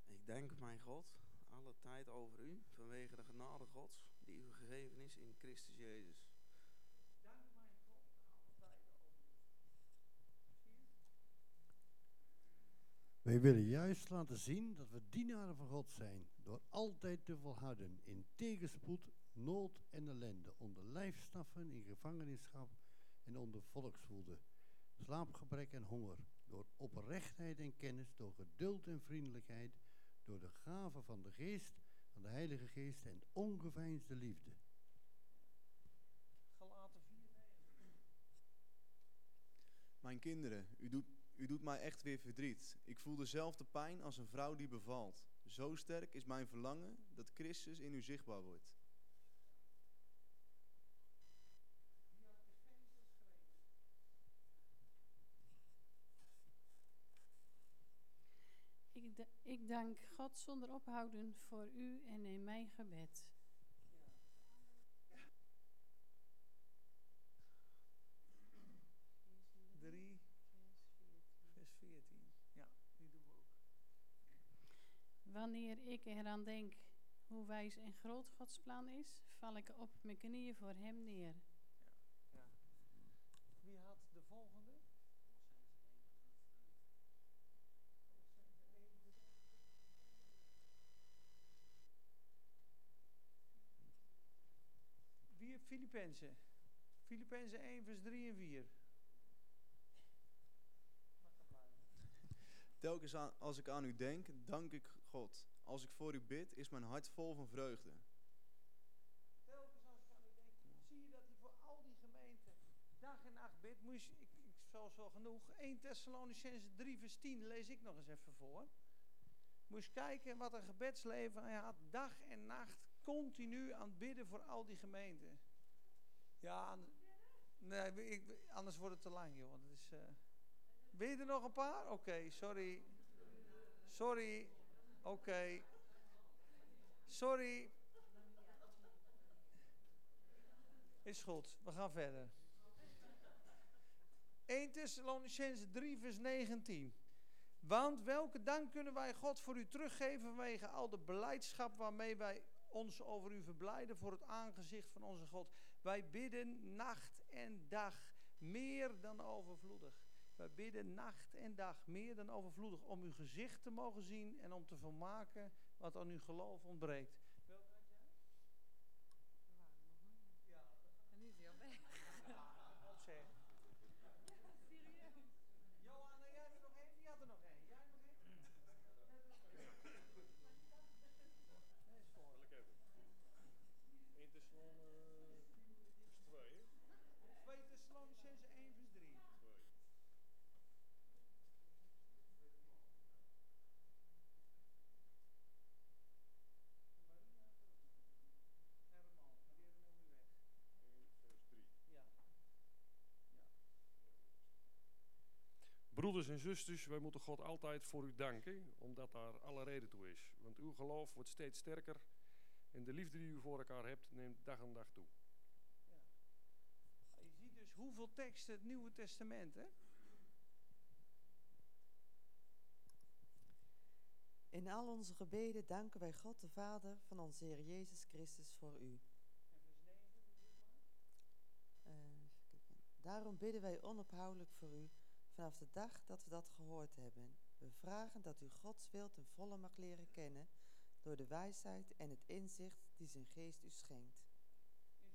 Ik denk, mijn God, over u, vanwege de genade Gods, die u gegeven is in Christus Jezus. Wij willen juist laten zien dat we dienaren van God zijn, door altijd te volharden in tegenspoed, nood en ellende, onder lijfstaffen, in gevangenschap en onder volkswoede, slaapgebrek en honger, door oprechtheid en kennis, door geduld en vriendelijkheid, door de gave van de geest, van de Heilige Geest en ongeveinsde liefde. Galaten 4, Mijn kinderen, u doet, u doet mij echt weer verdriet. Ik voel dezelfde pijn als een vrouw die bevalt. Zo sterk is mijn verlangen dat Christus in u zichtbaar wordt. Ik, da- ik dank God zonder ophouden voor u en in mijn gebed. Drie, vers 14. Ja, die doen we ook. Wanneer ik eraan denk hoe wijs en groot Gods plan is, val ik op mijn knieën voor hem neer. Ja. Wie had de volgende? Filippenzen? Filippenzen 1 vers 3 en 4. Telkens aan- als ik aan u denk, dank ik God. Als ik voor u bid, is mijn hart vol van vreugde. Telkens als ik aan u denk, zie je dat hij voor al die gemeenten dag en nacht bidt. Moet je, ik, ik zoals wel genoeg. 1 Thessalonicense 3 vers 10 lees ik nog eens even voor. Eens kijken wat een gebedsleven hij had. Dag en nacht continu aan het bidden voor al die gemeenten. Ja, nee, ik, anders wordt het te lang joh. Dat is, eh Ben je er nog een paar? Oké, sorry. Sorry. Oké. Sorry. Is goed, we gaan verder. 1 Thessalonicense 3 vers 19. Want welke dank kunnen wij God voor u teruggeven vanwege al de beleidschap waarmee wij ons over u verblijden voor het aangezicht van onze God. Wij bidden nacht en dag meer dan overvloedig. Wij bidden nacht en dag meer dan overvloedig om uw gezicht te mogen zien en om te vermaken wat aan uw geloof ontbreekt. En nu is hij al weg. Opzij. Johan, jij er nog één? Die had er nog één. Jij nog één? Nee, is voor. 1 Thessalonians 2, hè? 2 Thessalonicense 1 vers 3. 2. Herman, maar die hebben nog niet weg. 1 vers 3. Ja. Broeders en zusters, wij moeten God altijd voor u danken, omdat daar alle reden toe is. Want uw geloof wordt steeds sterker en de liefde die u voor elkaar hebt neemt dag aan dag toe. Je ziet dus hoeveel teksten het Nieuwe Testament, hè? In al onze gebeden danken wij God de Vader van onze Heer Jezus Christus voor u. Eh, even kijken. Daarom bidden wij onophoudelijk voor u vanaf de dag dat we dat gehoord hebben. We vragen dat u Gods wil ten volle mag leren kennen door de wijsheid en het inzicht die zijn geest u schenkt.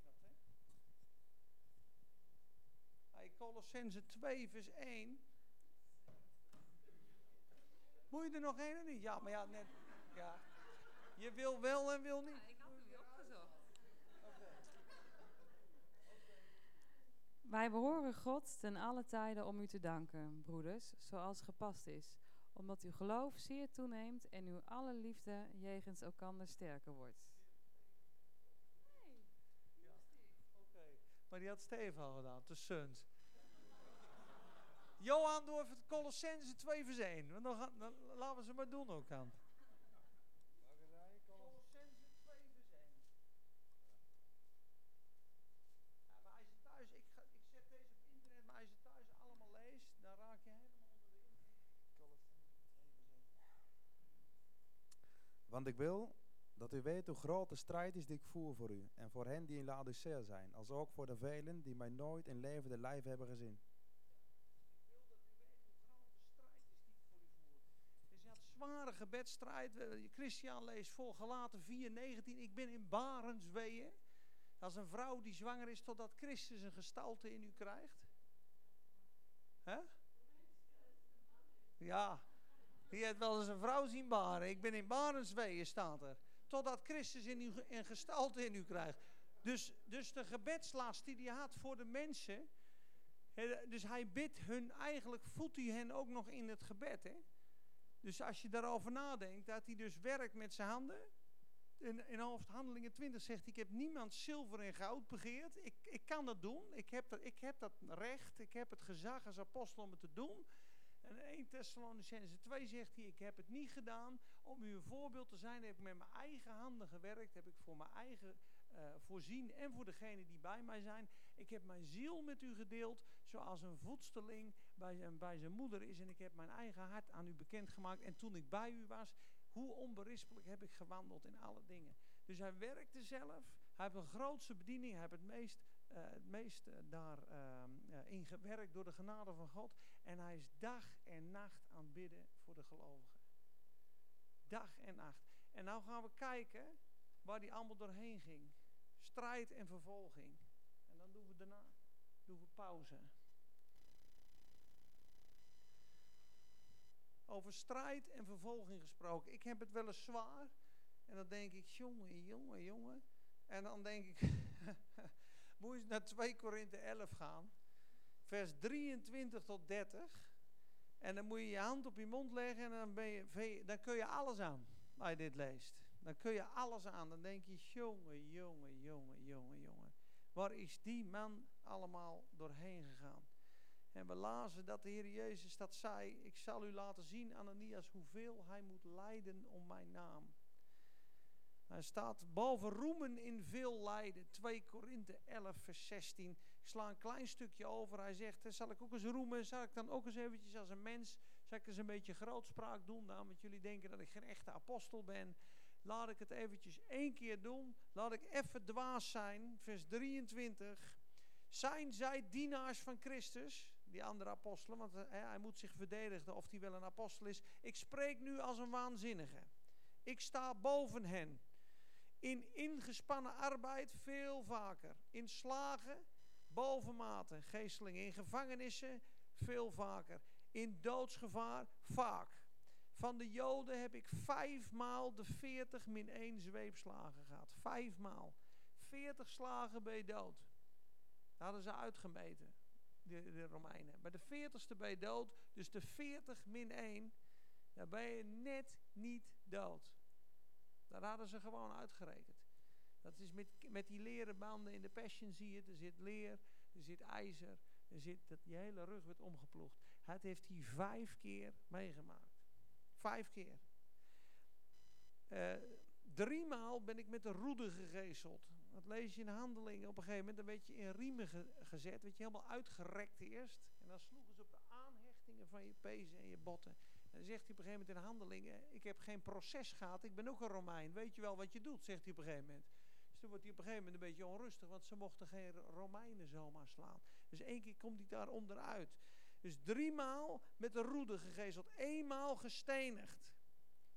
Is wat, hè? Colossense 2 vers 1. Moet je er nog één of niet? Ja, maar ja, net. Ja. Je wil wel en wil niet. ik had hem weer opgezocht. Wij behoren God ten alle tijden om u te danken, broeders, zoals gepast is, omdat uw geloof zeer toeneemt en uw alle liefde jegens elkander sterker wordt. Oké. Maar die had Steven al gedaan, te sunt. Johan, even het Colossense 2 vers 1. Want dan gaan, dan laten we ze maar doen ook aan. Want ik wil dat u weet hoe groot de strijd is die ik voer voor u en voor hen die in Laodicea zijn, als ook voor de velen die mij nooit in levende lijf hebben gezien. Zware gebedstrijd. Eh, Christian leest voor Galaten 4:19. Ik ben in barensweeën. Als een vrouw die zwanger is totdat Christus een gestalte in u krijgt. Hè? Ja. Die heeft wel eens een vrouw zien baren. Ik ben in barensweeën, staat er. Totdat Christus in een gestalte in u krijgt. Dus, dus de gebedslast die hij had voor de mensen. Dus hij bidt hun, eigenlijk voedt hij hen ook nog in het gebed. Hè? Dus als je daarover nadenkt, dat hij dus werkt met zijn handen. In, in hoofdhandelingen 20 zegt ik heb niemand zilver en goud begeerd. Ik, ik kan dat doen. Ik heb dat, ik heb dat recht. Ik heb het gezag als apostel om het te doen. En in 1 Thessalonicense 2 zegt hij, ik heb het niet gedaan om u een voorbeeld te zijn. Heb ik met mijn eigen handen gewerkt. Heb ik voor mijn eigen eh, voorzien en voor degenen die bij mij zijn. Ik heb mijn ziel met u gedeeld, zoals een voedsteling bij zijn, bij zijn moeder is. En ik heb mijn eigen hart aan u bekendgemaakt. En toen ik bij u was, hoe onberispelijk heb ik gewandeld in alle dingen. Dus hij werkte zelf. Hij heeft een grootste bediening. Hij heeft het meest, eh, het meest daar eh, eh, in gewerkt door de genade van God. En hij is dag en nacht aan het bidden voor de gelovigen. Dag en nacht. En nou gaan we kijken waar hij allemaal doorheen ging. Strijd en vervolging. En dan doen we daarna doen we pauze. Over strijd en vervolging gesproken. Ik heb het wel eens zwaar. En dan denk ik, jongen, jongen, jongen. En dan denk ik, moet je naar 2 Korinthe 11 gaan. Vers 23 tot 30. En dan moet je je hand op je mond leggen en dan, ben je, kun je alles aan. Als je dit leest. Dan kun je alles aan. Dan denk je, jongen, jongen, jongen, jongen, jongen. Waar is die man allemaal doorheen gegaan? En we lazen dat de Heer Jezus dat zei. Ik zal u laten zien, Ananias, hoeveel hij moet lijden om mijn naam. Hij staat boven roemen in veel lijden. 2 Korinthe 11, vers 16. Ik sla een klein stukje over. Hij zegt, eh, zal ik ook eens roemen? Zal ik dan ook eens eventjes als een mens, zal ik eens een beetje grootspraak doen? Nou, want jullie denken dat ik geen echte apostel ben. Laat ik het eventjes één keer doen. Laat ik even dwaas zijn. Vers 23. Zijn zij dienaars van Christus? Die andere apostelen, want eh, hij moet zich verdedigen of hij wel een apostel is. Ik spreek nu als een waanzinnige. Ik sta boven hen. In ingespannen arbeid veel vaker. In slagen bovenmate. Geestelingen. In gevangenissen veel vaker. In doodsgevaar vaak. Van de Joden heb ik vijfmaal de 40 min 1 zweepslagen gehad. Vijfmaal. 40 slagen ben je dood. Dat hadden ze uitgemeten, de, de Romeinen. Bij de 40ste ben je dood. Dus de 40 min 1, dan ben je net niet dood. Dat hadden ze gewoon uitgerekend. Dat is met, met die leren banden in de Passion zie je. Er zit leer, er zit ijzer, er zit dat je hele rug wordt omgeploegd. Het heeft hij vijf keer meegemaakt. Vijf keer. Eh, driemaal ben ik met een roede gegezeld. Dat lees je in handelingen. Op een gegeven moment dan werd je in riemen ge- gezet. Werd je helemaal uitgerekt eerst. En dan sloegen ze op de aanhechtingen van je pezen en je botten. En dan zegt hij op een gegeven moment in handelingen. Ik heb geen proces gehad. Ik ben ook een Romein. Weet je wel wat je doet? Zegt hij op een gegeven moment. Toen wordt hij op een gegeven moment een beetje onrustig. Want ze mochten geen Romeinen zomaar slaan. Dus één keer komt hij daar onderuit. Dus driemaal met een roede gegezeld. Eenmaal gestenigd.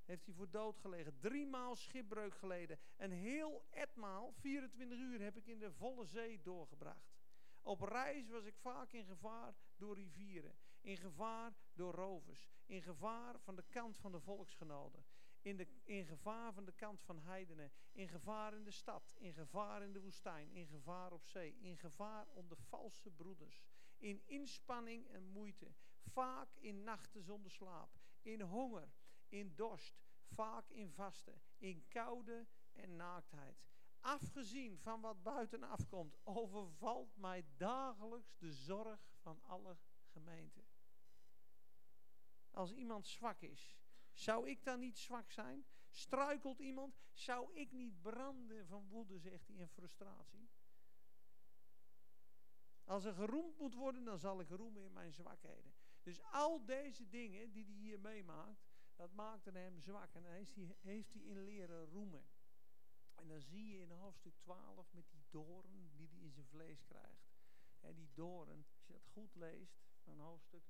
Heeft hij voor dood gelegen. Driemaal schipbreuk geleden. En heel etmaal, 24 uur, heb ik in de volle zee doorgebracht. Op reis was ik vaak in gevaar door rivieren. In gevaar door rovers. In gevaar van de kant van de volksgenoten. In, de, in gevaar van de kant van heidenen. In gevaar in de stad. In gevaar in de woestijn. In gevaar op zee. In gevaar onder valse broeders. In inspanning en moeite. Vaak in nachten zonder slaap. In honger. In dorst. Vaak in vasten. In koude en naaktheid. Afgezien van wat buitenaf komt, overvalt mij dagelijks de zorg van alle gemeenten. Als iemand zwak is, zou ik dan niet zwak zijn? Struikelt iemand, zou ik niet branden van woede, zegt hij, en frustratie? Als er geroemd moet worden, dan zal ik roemen in mijn zwakheden. Dus al deze dingen die hij hier meemaakt, Dat maakte hem zwak. En dan heeft hij, heeft in leren roemen. En dan zie je in hoofdstuk 12 met die doorn die hij in zijn vlees krijgt. En die doorn, als je dat goed leest, van hoofdstuk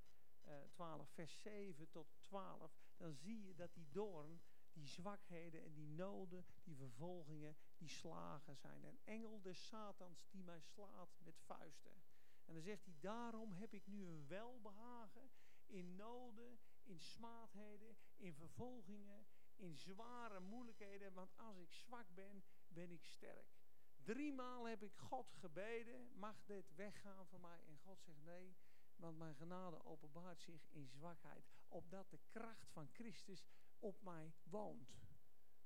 12, vers 7 tot 12, dan zie je dat die doorn, die zwakheden en die noden, die vervolgingen, die slagen zijn. Een engel des Satans die mij slaat met vuisten. En dan zegt hij, daarom heb ik nu een welbehagen in noden, in smaadheden, in vervolgingen, in zware moeilijkheden. Want als ik zwak ben, ben ik sterk. Driemaal heb ik God gebeden, mag dit weggaan van mij? En God zegt nee, want mijn genade openbaart zich in zwakheid. Opdat de kracht van Christus op mij woont.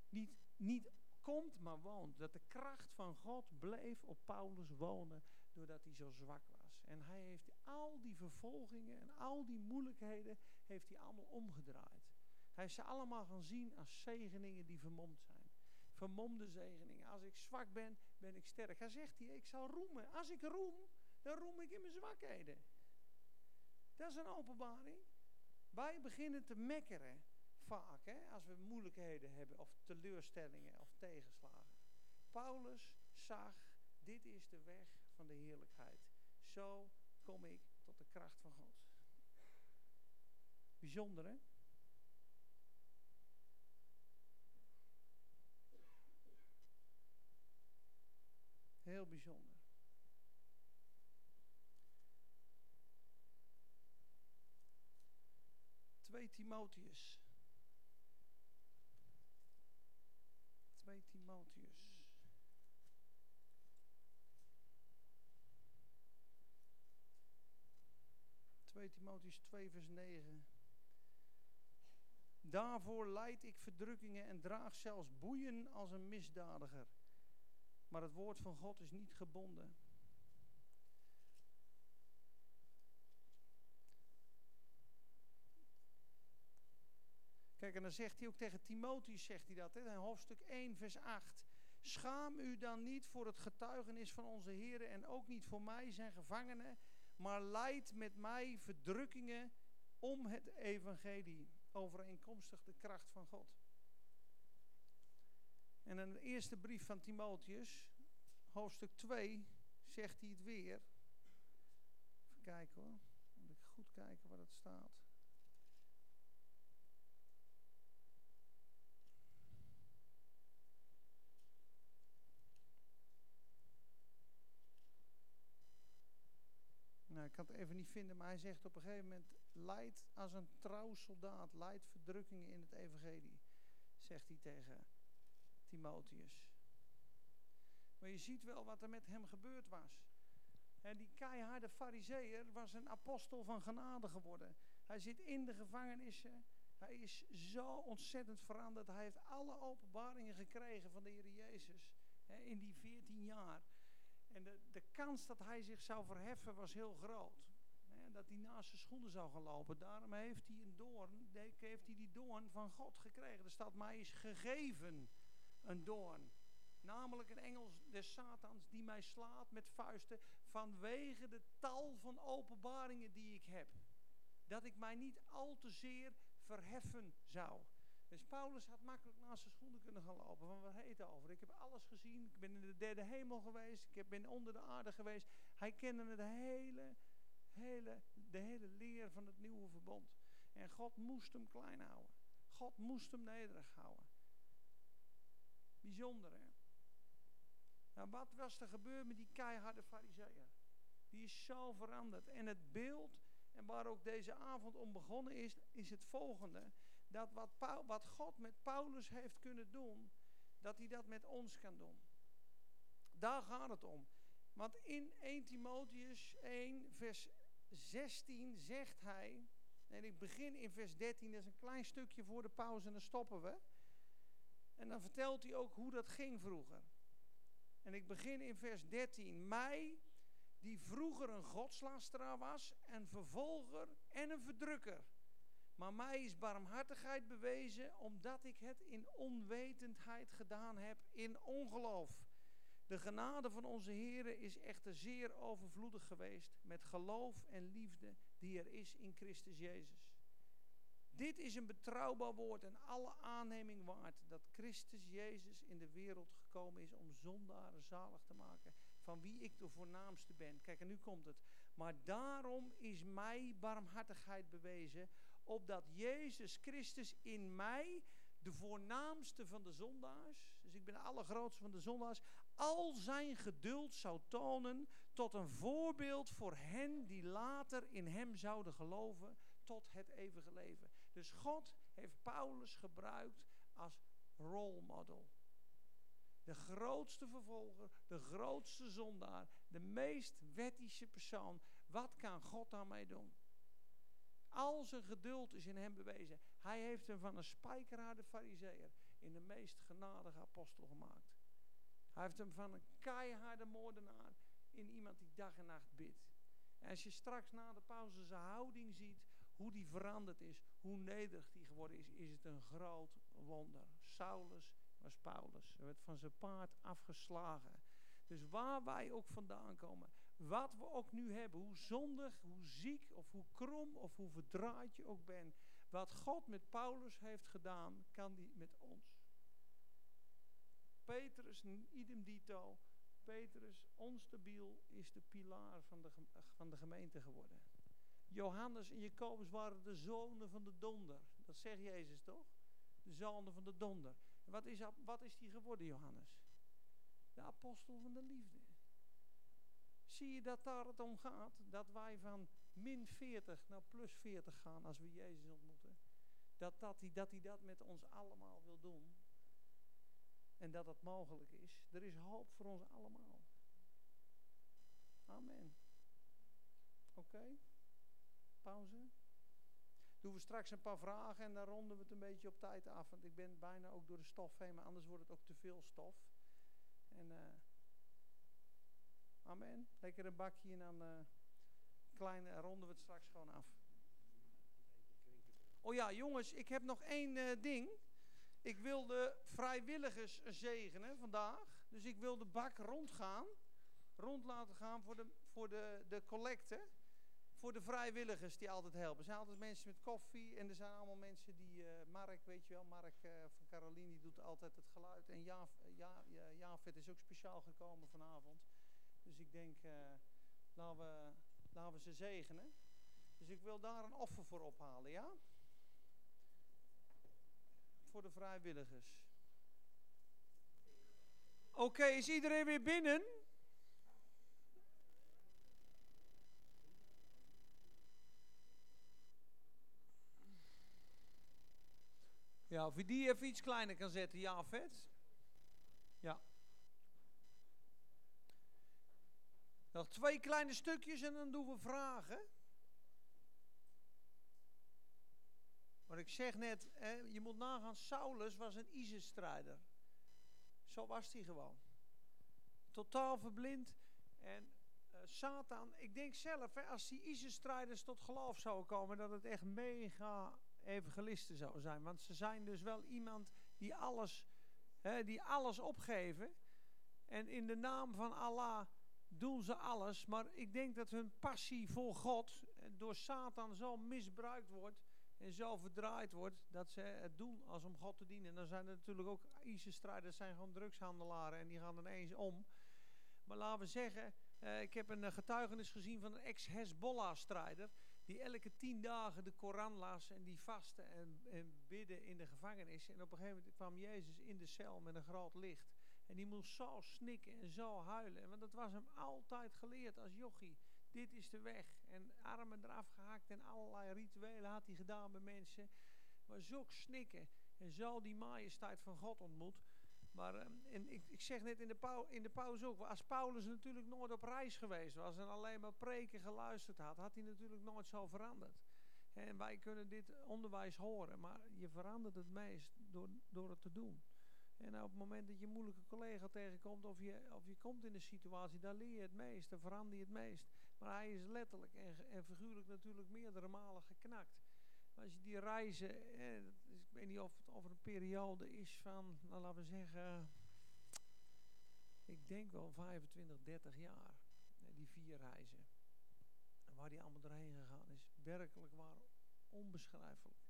Niet, niet komt, maar woont. Dat de kracht van God bleef op Paulus wonen, doordat hij zo zwak was. En hij heeft al die vervolgingen en al die moeilijkheden, heeft hij allemaal omgedraaid. Hij heeft ze allemaal gaan zien als zegeningen die vermomd zijn. Vermomde zegeningen. Als ik zwak ben, ben ik sterk. Hij zegt hier, ik zal roemen. Als ik roem, dan roem ik in mijn zwakheden. Dat is een openbaring. Wij beginnen te mekkeren vaak, hè, als we moeilijkheden hebben of teleurstellingen of tegenslagen. Paulus zag, dit is de weg van de heerlijkheid. Zo kom ik tot de kracht van God. Bijzonder, hè? Heel bijzonder. Twee Timotheus. 2 Timotheus. Twee Timotheus 2 vers 9. Daarvoor leid ik verdrukkingen en draag zelfs boeien als een misdadiger. Maar het woord van God is niet gebonden. En dan zegt hij ook tegen Timotheus, zegt hij dat, hè, hoofdstuk 1, vers 8. Schaam u dan niet voor het getuigenis van onze Heer en ook niet voor mij, zijn gevangenen, maar leid met mij verdrukkingen om het evangelie, overeenkomstig de kracht van God. En in de eerste brief van Timotheus, hoofdstuk 2, zegt hij het weer. Even kijken hoor, moet ik goed kijken waar het staat. Kan het even niet vinden, maar hij zegt op een gegeven moment: Leid als een trouw soldaat, leid verdrukkingen in het evangelie, zegt hij tegen Timotheus. Maar je ziet wel wat er met hem gebeurd was. Die keiharde fariseer was een apostel van genade geworden. Hij zit in de gevangenissen. Hij is zo ontzettend veranderd. Hij heeft alle openbaringen gekregen van de Heer Jezus in die 14 jaar. En de, de kans dat hij zich zou verheffen was heel groot. Dat hij naast zijn schoenen zou gaan lopen. Daarom heeft hij een doorn, heeft hij die doorn van God gekregen. Er staat, mij is gegeven een doorn. Namelijk een engel des Satans die mij slaat met vuisten vanwege de tal van openbaringen die ik heb. Dat ik mij niet al te zeer verheffen zou. Dus Paulus had makkelijk naast zijn schoenen kunnen gaan lopen. Van waar heet over? Ik heb alles gezien. Ik ben in de derde hemel geweest. Ik ben onder de aarde geweest. Hij kende het hele, hele, de hele leer van het nieuwe verbond. En God moest hem klein houden. God moest hem nederig houden. Bijzonder hè. Nou, wat was er gebeurd met die keiharde fariseeën? Die is zo veranderd. En het beeld, en waar ook deze avond om begonnen is, is het volgende. Dat wat, wat God met Paulus heeft kunnen doen, dat hij dat met ons kan doen. Daar gaat het om. Want in 1 Timotheus 1, vers 16 zegt hij, en ik begin in vers 13, dat is een klein stukje voor de pauze en dan stoppen we. En dan vertelt hij ook hoe dat ging vroeger. En ik begin in vers 13. Mij, die vroeger een godslasteraar was, een vervolger en een verdrukker. Maar mij is barmhartigheid bewezen, omdat ik het in onwetendheid gedaan heb, in ongeloof. De genade van onze Heer is echter zeer overvloedig geweest, met geloof en liefde die er is in Christus Jezus. Dit is een betrouwbaar woord en alle aanneming waard dat Christus Jezus in de wereld gekomen is om zondaren zalig te maken, van wie ik de voornaamste ben. Kijk, en nu komt het. Maar daarom is mij barmhartigheid bewezen, opdat Jezus Christus in mij, de voornaamste van de zondaars, dus ik ben de allergrootste van de zondaars, al zijn geduld zou tonen tot een voorbeeld voor hen die later in hem zouden geloven tot het eeuwige leven. Dus God heeft Paulus gebruikt als role model. De grootste vervolger, de grootste zondaar, de meest wettische persoon. Wat kan God daarmee doen? Al zijn geduld is in hem bewezen. Hij heeft hem van een spijkerharde fariseer in de meest genadige apostel gemaakt. Hij heeft hem van een keiharde moordenaar in iemand die dag en nacht bidt. En als je straks na de pauze zijn houding ziet, hoe die veranderd is, hoe nederig die geworden is, is het een groot wonder. Saulus was Paulus. Hij werd van zijn paard afgeslagen. Dus waar wij ook vandaan komen, wat we ook nu hebben, hoe zondig, hoe ziek of hoe krom of hoe verdraaid je ook bent, wat God met Paulus heeft gedaan, kan die met ons. Petrus, idem dito, Petrus, onstabiel, is de pilaar van de, van de gemeente geworden. Johannes en Jacobus waren de zonen van de donder. Dat zegt Jezus toch? De zonen van de donder. Wat is, wat is die geworden, Johannes? De apostel van de liefde. Zie je dat daar het om gaat? Dat wij van min 40 naar plus 40 gaan als we Jezus ontmoeten. Dat, dat, hij, dat hij dat met ons allemaal wil doen. En dat dat mogelijk is. Er is hoop voor ons allemaal. Amen. Oké? Pauze. Doen we straks een paar vragen en dan ronden we het een beetje op tijd af. Want ik ben bijna ook door de stof heen, maar anders wordt het ook te veel stof. En uh, amen. Lekker een bakje en dan uh, kleine ronden we het straks gewoon af. Oh ja, jongens, ik heb nog één uh, ding. Ik wil de vrijwilligers zegenen vandaag. Dus ik wil de bak rondgaan. Rond laten gaan voor de, voor de, de collecte. Voor de vrijwilligers die altijd helpen. Er zijn altijd mensen met koffie. En er zijn allemaal mensen die... Uh, Mark, weet je wel. Mark van Caroline, die doet altijd het geluid. En ja, ja, ja, Javed is ook speciaal gekomen vanavond. Dus ik denk, uh, laten, we, laten we ze zegenen. Dus ik wil daar een offer voor ophalen, ja? voor de vrijwilligers. Oké, is iedereen weer binnen? Ja, of je die even iets kleiner kan zetten, ja, vet. Ja. Nog twee kleine stukjes en dan doen we vragen. Maar ik zeg net, hè, je moet nagaan, Saulus was een ISIS-strijder. Zo was hij gewoon. Totaal verblind. En uh, Satan, ik denk zelf, hè, als die ISIS-strijders tot geloof zouden komen, dat het echt mega evangelisten zouden zijn. Want ze zijn dus wel iemand die alles, hè, die alles opgeven. En in de naam van Allah doen ze alles. Maar ik denk dat hun passie voor God door Satan zo misbruikt wordt en zo verdraaid wordt dat ze het doen als om God te dienen. En dan zijn er natuurlijk ook ISIS-strijders, zijn gewoon drugshandelaren en die gaan ineens om. Maar laten we zeggen, uh, ik heb een uh, getuigenis gezien van een ex-Hezbollah-strijder die elke tien dagen de Koran las en die vastte en, en bidden in de gevangenis. En op een gegeven moment kwam Jezus in de cel met een groot licht. En die moest zo snikken en zo huilen. Want dat was hem altijd geleerd als jochie. Dit is de weg. En armen eraf gehakt en allerlei rituelen had hij gedaan bij mensen. Maar zo snikken en zo die majesteit van God ontmoet. Maar en ik, ik zeg net in de, pau, in de pauze ook, als Paulus natuurlijk nooit op reis geweest was en alleen maar preken geluisterd had, had hij natuurlijk nooit zo veranderd. En wij kunnen dit onderwijs horen, maar je verandert het meest door, door het te doen. En op het moment dat je een moeilijke collega tegenkomt of je, of je komt in een situatie, daar leer je het meest, daar verander je het meest. Maar hij is letterlijk en, en figuurlijk natuurlijk meerdere malen geknakt. Maar als je die reizen, ik weet niet of het over een periode is van, nou, laten we zeggen, ik denk wel 25, 30 jaar, die vier reizen. En waar die allemaal doorheen gegaan is, werkelijk waar onbeschrijfelijk.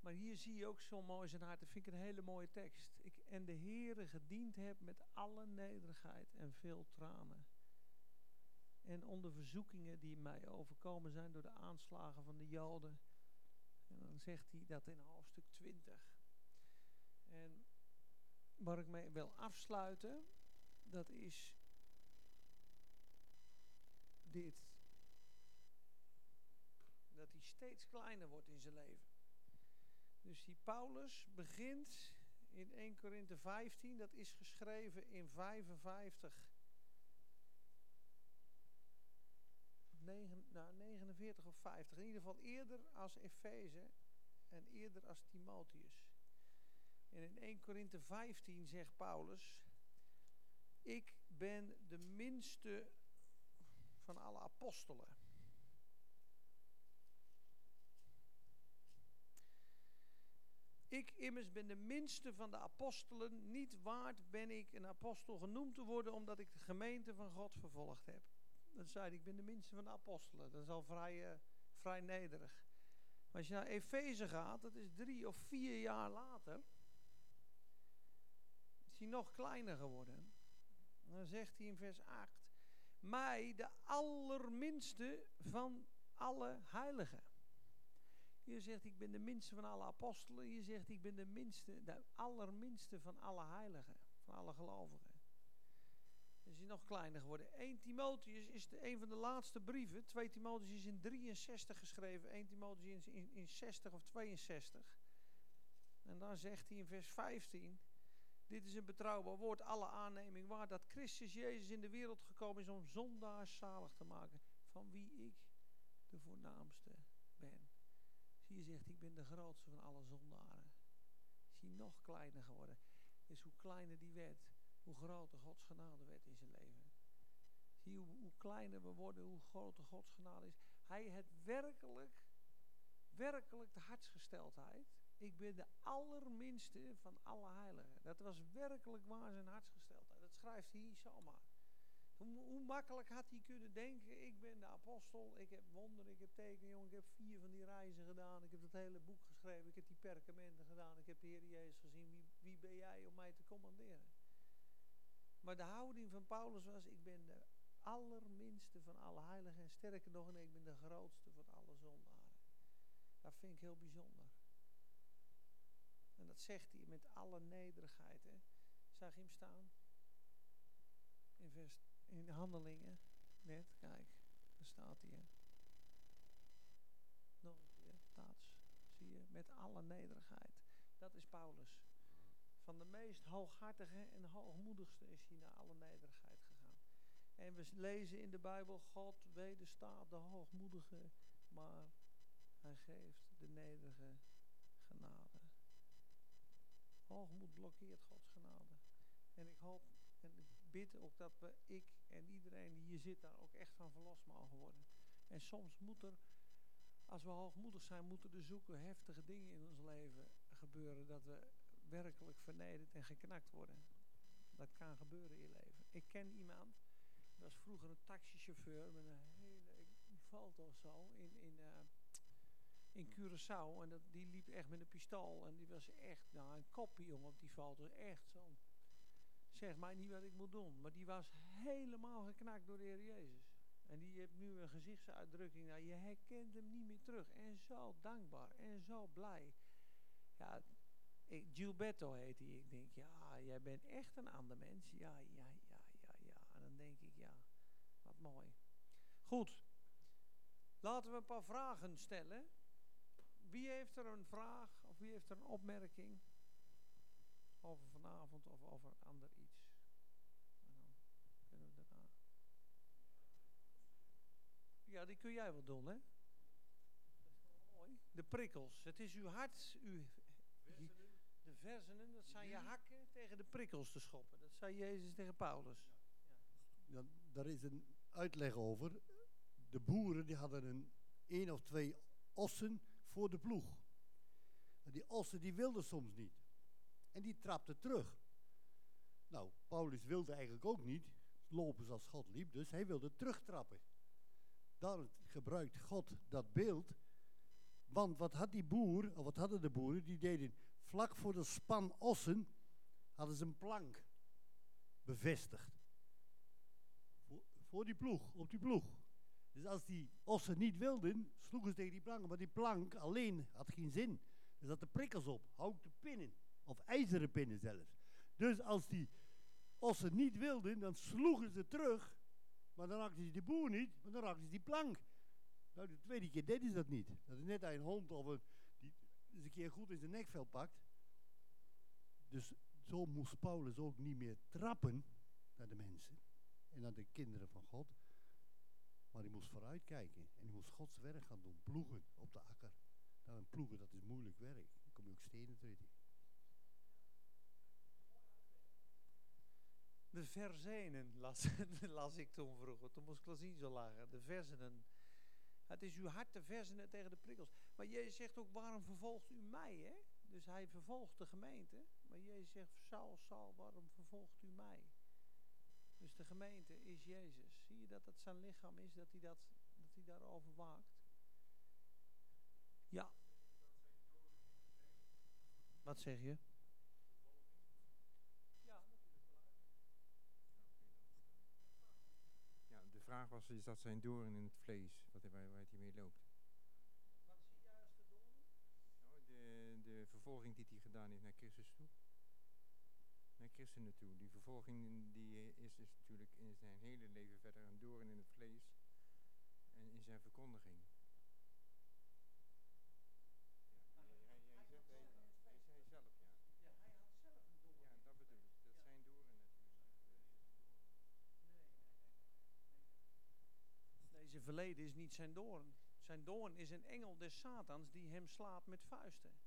Maar hier zie je ook zo mooi zijn hart. Dat vind ik een hele mooie tekst. Ik, en de Heere gediend heb met alle nederigheid en veel tranen. En onder verzoekingen die mij overkomen zijn door de aanslagen van de Joden. En dan zegt hij dat in hoofdstuk 20. En waar ik mee wil afsluiten, dat is dit. Dat hij steeds kleiner wordt in zijn leven. Dus die Paulus begint in 1 Korinthe 15, dat is geschreven in 55, 9, nou 49 of 50, in ieder geval eerder als Efeze en eerder als Timotheus. En in 1 Korinthe 15 zegt Paulus, ik ben de minste van alle apostelen. Ik immers ben de minste van de apostelen, niet waard ben ik een apostel genoemd te worden, omdat ik de gemeente van God vervolgd heb. Dat zei hij, ik ben de minste van de apostelen. Dat is al vrij, uh, vrij nederig. Maar als je naar Efeze gaat, dat is drie of vier jaar later, is hij nog kleiner geworden. En dan zegt hij in vers 8, mij de allerminste van alle heiligen. Je zegt, ik ben de minste van alle apostelen. Je zegt, ik ben de minste, de allerminste van alle heiligen. Van alle gelovigen. Dus is nog kleiner geworden. 1 Timotheus is de, een van de laatste brieven. 2 Timotheus is in 63 geschreven. 1 Timotheus in, in, in 60 of 62. En dan zegt hij in vers 15... Dit is een betrouwbaar woord, alle aanneming waar dat Christus Jezus in de wereld gekomen is om zondaars zalig te maken. Van wie ik de voornaamste. Je zegt, ik ben de grootste van alle zondaren. Is hij nog kleiner geworden. Dus hoe kleiner die werd, hoe groter Gods genade werd in zijn leven. Zie hoe, hoe kleiner we worden, hoe groter Gods genade is. Hij heeft werkelijk, werkelijk de hartsgesteldheid. Ik ben de allerminste van alle heiligen. Dat was werkelijk waar zijn hartsgesteldheid. Dat schrijft hij zomaar. Hoe, makkelijk had hij kunnen denken, ik ben de apostel, ik heb wonderen, ik heb tekenen, ik heb vier van die reizen gedaan, ik heb het hele boek geschreven, ik heb die perkamenten gedaan, ik heb de Heer Jezus gezien, wie, wie ben jij om mij te commanderen? Maar de houding van Paulus was, ik ben de allerminste van alle heiligen en sterker nog, en ik ben de grootste van alle zondaren. Dat vind ik heel bijzonder. En dat zegt hij met alle nederigheid. Hè. Zag je hem staan? In, vers, in handelingen. Net, kijk, daar staat. Hè. Nog een keer, taats. Zie je, met alle nederigheid. Dat is Paulus. Van de meest hooghartige en hoogmoedigste is hij naar alle nederigheid gegaan. En we lezen in de Bijbel, God wederstaat de hoogmoedige, maar hij geeft de nederige genade. Hoogmoed blokkeert Gods genade. En ik hoop en ik bid ook dat we, ik en iedereen die hier zit, daar ook echt van verlost mogen worden. En soms moet er, als we hoogmoedig zijn, moeten er zoeken heftige dingen in ons leven gebeuren. Dat we werkelijk vernederd en geknakt worden. Dat kan gebeuren in je leven. Ik ken iemand, dat was vroeger een taxichauffeur met een hele, valt of zo, in, in uh, in Curaçao. En dat, die liep echt met een pistool. En die was echt, nou, een koppie, jongen, op die valt. Echt zo. Zeg mij niet wat ik moet doen. Maar die was helemaal geknakt door de Heer Jezus. En die heeft nu een gezichtsuitdrukking. Nou, je herkent hem niet meer terug. En zo dankbaar. En zo blij. Ja, ik, Gilberto heet hij. Ik denk, ja, jij bent echt een ander mens. Ja, ja, ja, ja, ja. En dan denk ik, ja, wat mooi. Goed. Laten we een paar vragen stellen. Wie heeft er een vraag of wie heeft er een opmerking over vanavond of over ander iets? En dan kunnen we daarna. Ja, die kun jij wel doen, hè? De prikkels. Het is uw hart, uw, de versenen, dat zijn je hakken tegen de prikkels te schoppen. Dat zei Jezus tegen Paulus. Ja, daar is een uitleg over. De boeren die hadden een één of twee ossen voor de ploeg. En die ossen die wilden soms niet. En die trapten terug. Nou, Paulus wilde eigenlijk ook niet lopen zoals God liep, dus hij wilde terugtrappen. Daarom gebruikt God dat beeld Want wat had die boer, of wat hadden de boeren, die deden vlak voor de span ossen, hadden ze een plank bevestigd. Voor, voor die ploeg, op die ploeg. Dus als die ossen niet wilden, sloegen ze tegen die plank. Maar die plank alleen had geen zin. Er zaten prikkels op, houten pinnen. Of ijzeren pinnen zelfs. Dus als die ossen niet wilden, dan sloegen ze terug. Maar dan raakten ze die boer niet, maar dan raakten ze die plank. Nou, de tweede keer deden ze dat niet. Dat is net een hond of een, die eens een keer goed in zijn nekvel pakt. Dus zo moest Paulus ook niet meer trappen naar de mensen en naar de kinderen van God. Maar hij moest vooruitkijken en hij moest Gods werk gaan doen. Ploegen op de akker. Nou, ploegen, dat is moeilijk werk. Dan kom je ook stenen tegen. De verzenen las, las ik toen vroeger. Toen moest ik zien zo lagen. De verzenen. Het is uw hart te verzenen tegen de prikkels. Maar Jezus zegt ook, waarom vervolgt u mij? Hè? Dus hij vervolgt de gemeente. Maar Jezus zegt, Saul, Saul, waarom vervolgt u mij? Dus de gemeente is Jezus. Zie je dat het zijn lichaam is, dat hij, dat, dat hij daarover waakt? Ja. Wat zeg je? Ja, de vraag was, is dat zijn doorn in het vlees, wat, waar, waar hij mee loopt? Wat als de doorn? Nou, de, de vervolging die hij gedaan heeft naar Christus toe. Naar christenen toe. Die vervolging die is dus natuurlijk in zijn hele leven verder een doorn in het vlees en in zijn verkondiging. Ja, hij, hij, hij, zegt, hij, hij zei zelf, ja. Ja, hij had zelf een doorn. Ja, dat bedoel ik. Dat zijn doorn natuurlijk. Nee, zijn verleden is niet zijn doorn. Zijn doorn is een engel des Satans die hem slaat met vuisten. Dat.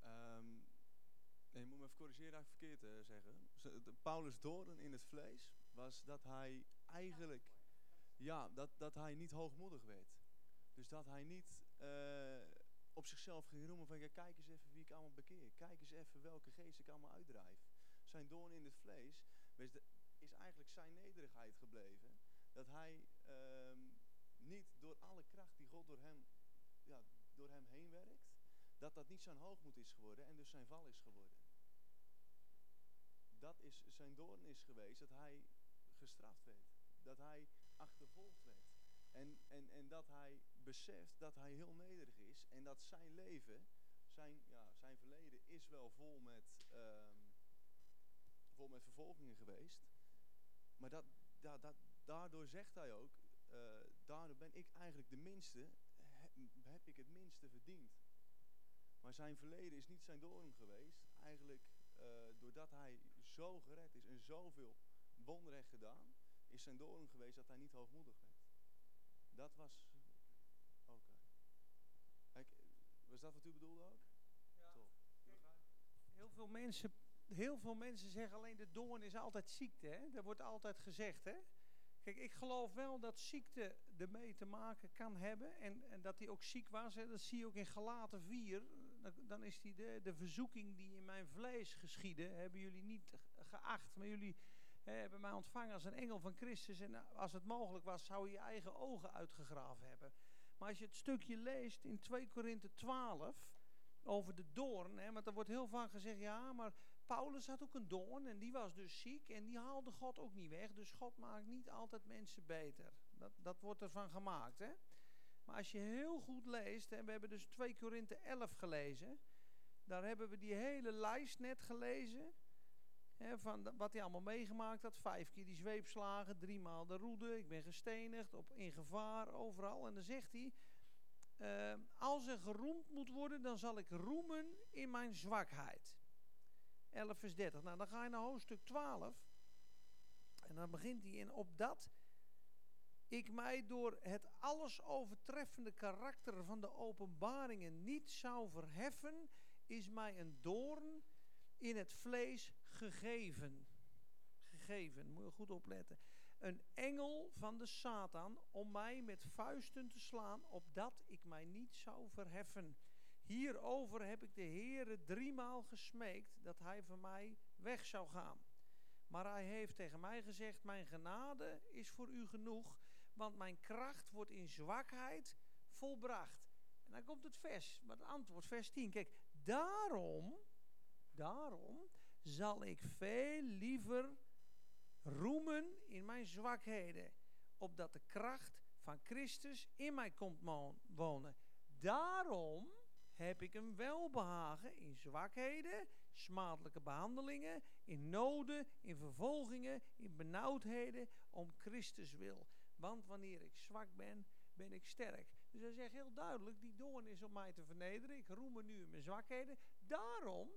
Ehm, nee, je moet me even corrigeren dat ik verkeerd eh, zeggen. Paulus' doorn in het vlees was dat hij eigenlijk, ja, dat, dat hij niet hoogmoedig werd. Dus dat hij niet eh, op zichzelf ging roemen van, ja, kijk eens even wie ik allemaal bekeer. Kijk eens even welke geest ik allemaal uitdrijf. Zijn doorn in het vlees is eigenlijk zijn nederigheid gebleven. Dat hij ehm, niet door alle kracht die God door hem, ja, door hem heen werkt, dat dat niet zijn hoogmoed is geworden en dus zijn val is geworden. Dat is zijn doorn is geweest, dat hij gestraft werd. Dat hij achtervolgd werd. En, en, en dat hij beseft dat hij heel nederig is en dat zijn leven, zijn, ja, zijn verleden is wel vol met, ehm, vol met vervolgingen geweest. Maar dat, da, dat, daardoor zegt hij ook, eh, daardoor ben ik eigenlijk de minste, he- heb ik het minste verdiend. Maar zijn verleden is niet zijn doorn geweest. Eigenlijk eh, doordat hij zo gered is en zoveel wonderen heeft gedaan, is zijn doorn geweest dat hij niet hoogmoedig werd. Dat was. Oké. Kijk, Was dat wat u bedoelde ook? Ja. Top. Heel veel mensen, heel veel mensen zeggen alleen de doorn is altijd ziekte. Hè? Dat wordt altijd gezegd. Hè? Kijk, ik geloof wel dat ziekte ermee te maken kan hebben. En, en dat hij ook ziek was. Hè? Dat zie je ook in Galaten 4. Dan, dan is die de, de verzoeking die in mijn vlees geschiedde. Hebben jullie niet geacht. Maar jullie hebben mij ontvangen als een engel van Christus. En als het mogelijk was, zou je je eigen ogen uitgegraven hebben. Maar als je het stukje leest in 2 Korinthe 12 over de doorn. Hè, want er wordt heel vaak gezegd, ja, maar Paulus had ook een doorn en die was dus ziek en die haalde God ook niet weg. Dus God maakt niet altijd mensen beter. Dat, dat wordt ervan gemaakt. Hè? Maar als je heel goed leest, en we hebben dus 2 Korinthe 11 gelezen, daar hebben we die hele lijst net gelezen. Van wat hij allemaal meegemaakt had. Vijf keer die zweepslagen, driemaal de roede. Ik ben gestenigd, op, in gevaar, overal. En dan zegt hij, eh, als er geroemd moet worden, dan zal ik roemen in mijn zwakheid. 11 vers 30. Nou, dan ga je naar hoofdstuk 12. En dan begint hij in op dat ik mij door het alles overtreffende karakter van de openbaringen niet zou verheffen, is mij een doorn in het vlees gegeven. Gegeven, moet je goed opletten. een engel van de Satan om mij met vuisten te slaan, opdat ik mij niet zou verheffen. Hierover heb ik de Heere driemaal gesmeekt dat hij van mij weg zou gaan. Maar hij heeft tegen mij gezegd: Mijn genade is voor u genoeg, want mijn kracht wordt in zwakheid volbracht. En dan komt het vers, maar het antwoord, vers 10. Kijk, daarom, daarom zal ik veel liever roemen in mijn zwakheden, opdat de kracht van Christus in mij komt wonen. Daarom heb ik een welbehagen in zwakheden, smadelijke behandelingen, in noden, in vervolgingen, in benauwdheden, om Christus wil. Want wanneer ik zwak ben, ben ik sterk. Dus hij zegt heel duidelijk, die doorn is om mij te vernederen. Ik roem me nu in mijn zwakheden. Daarom,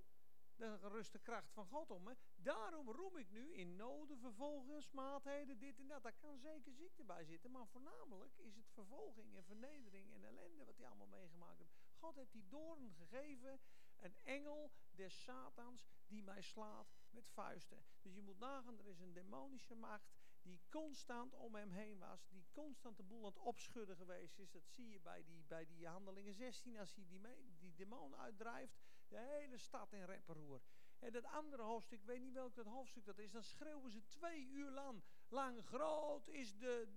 de geruste kracht van God om me. Daarom roem ik nu in noden, vervolgingen, smaadheden, dit en dat. Daar kan zeker ziekte bij zitten. Maar voornamelijk is het vervolging en vernedering en ellende wat hij allemaal meegemaakt heeft. God heeft die doorn gegeven. Een engel des Satans die mij slaat met vuisten. Dus je moet nagaan, er is een demonische macht die constant om hem heen was, die constant de boel aan het opschudden geweest is. Dat zie je bij die, bij die handelingen 16, als hij die, die demon uitdrijft, de hele stad in repperoer. En dat andere hoofdstuk, ik weet niet welk dat hoofdstuk dat is, dan schreeuwen ze twee uur lang, lang groot is de,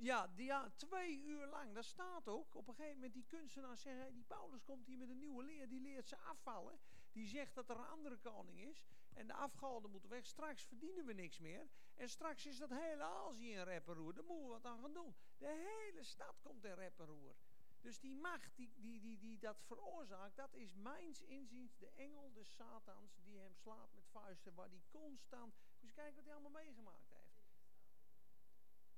ja, die, ja, twee uur lang. Dat staat ook. Op een gegeven moment die kunstenaars zeggen, die Paulus komt hier met een nieuwe leer, die leert ze afvallen. Die zegt dat er een andere koning is. En de afgehalden moeten weg. Straks verdienen we niks meer. En straks is dat hele Azië in repperoer. Daar moeten we wat aan gaan doen. De hele stad komt in repperoer. Dus die macht die, die, die, die dat veroorzaakt, dat is mijns inziens de engel des Satans die hem slaat met vuisten. Waar die constant, dus kijk wat hij allemaal meegemaakt heeft.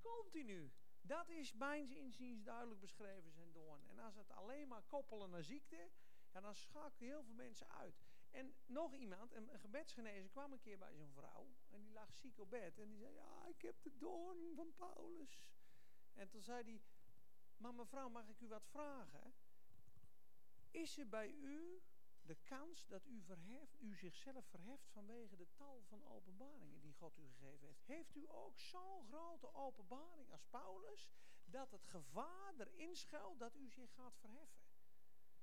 Continu. Dat is mijns inziens duidelijk beschreven zijn doorn. En als het alleen maar koppelen naar ziekte, ja, dan schakelen heel veel mensen uit. En nog iemand, een, gebedsgenezer, kwam een keer bij zo'n vrouw. En die lag ziek op bed. En die zei, ja, ik heb de doorn van Paulus. En toen zei hij, maar mevrouw, mag ik u wat vragen? Is er bij u de kans dat u, verheft, u zichzelf verheft vanwege de tal van openbaringen die God u gegeven heeft? Heeft u ook zo'n grote openbaring als Paulus, dat het gevaar erin schuilt dat u zich gaat verheffen?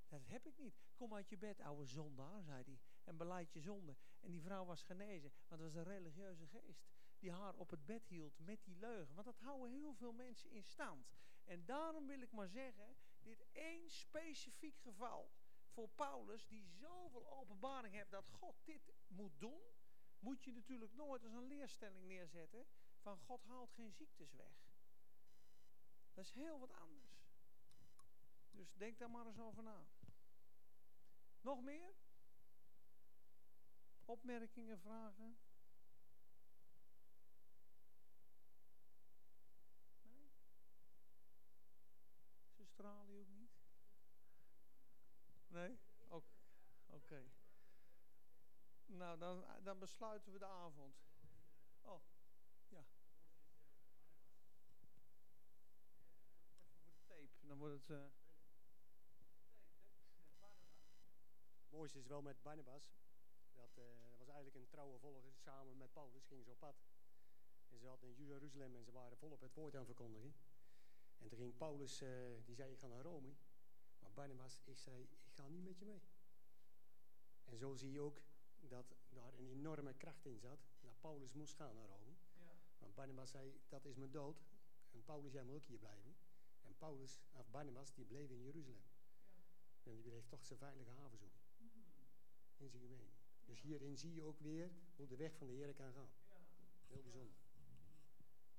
Dat heb ik niet. Kom uit je bed, oude zondaar, zei hij. En beleid je zonde. En die vrouw was genezen. Want het was een religieuze geest. Die haar op het bed hield met die leugen. Want dat houden heel veel mensen in stand. En daarom wil ik maar zeggen, dit één specifiek geval voor Paulus, die zoveel openbaring heeft dat God dit moet doen, moet je natuurlijk nooit als een leerstelling neerzetten van God haalt geen ziektes weg. Dat is heel wat anders. Dus denk daar maar eens over na. Nog meer? Opmerkingen, vragen? Nee? Is Australië ook niet? Nee? Oké. Nou, dan, dan besluiten we de avond. Oh, ja. Even voor de tape, dan wordt het... Uh... mooiste is wel met Barnabas. Dat, uh, was eigenlijk een trouwe volger. Samen met Paulus gingen ze op pad. En ze hadden in Jeruzalem en ze waren volop het woord aan verkondigen. En toen ging Paulus, uh, die zei ik ga naar Rome. Maar Barnabas, ik zei ik ga niet met je mee. En zo zie je ook dat daar een enorme kracht in zat. Dat Paulus moest gaan naar Rome. Ja. Want Barnabas zei, dat is mijn dood. En Paulus, jij moet ook hier blijven. En Paulus, of Barnabas, die bleef in Jeruzalem. Ja. En die bleef toch zijn veilige haven zoeken in zijn gemeen. Dus hierin zie je ook weer hoe de weg van de Heer kan gaan. Heel bijzonder.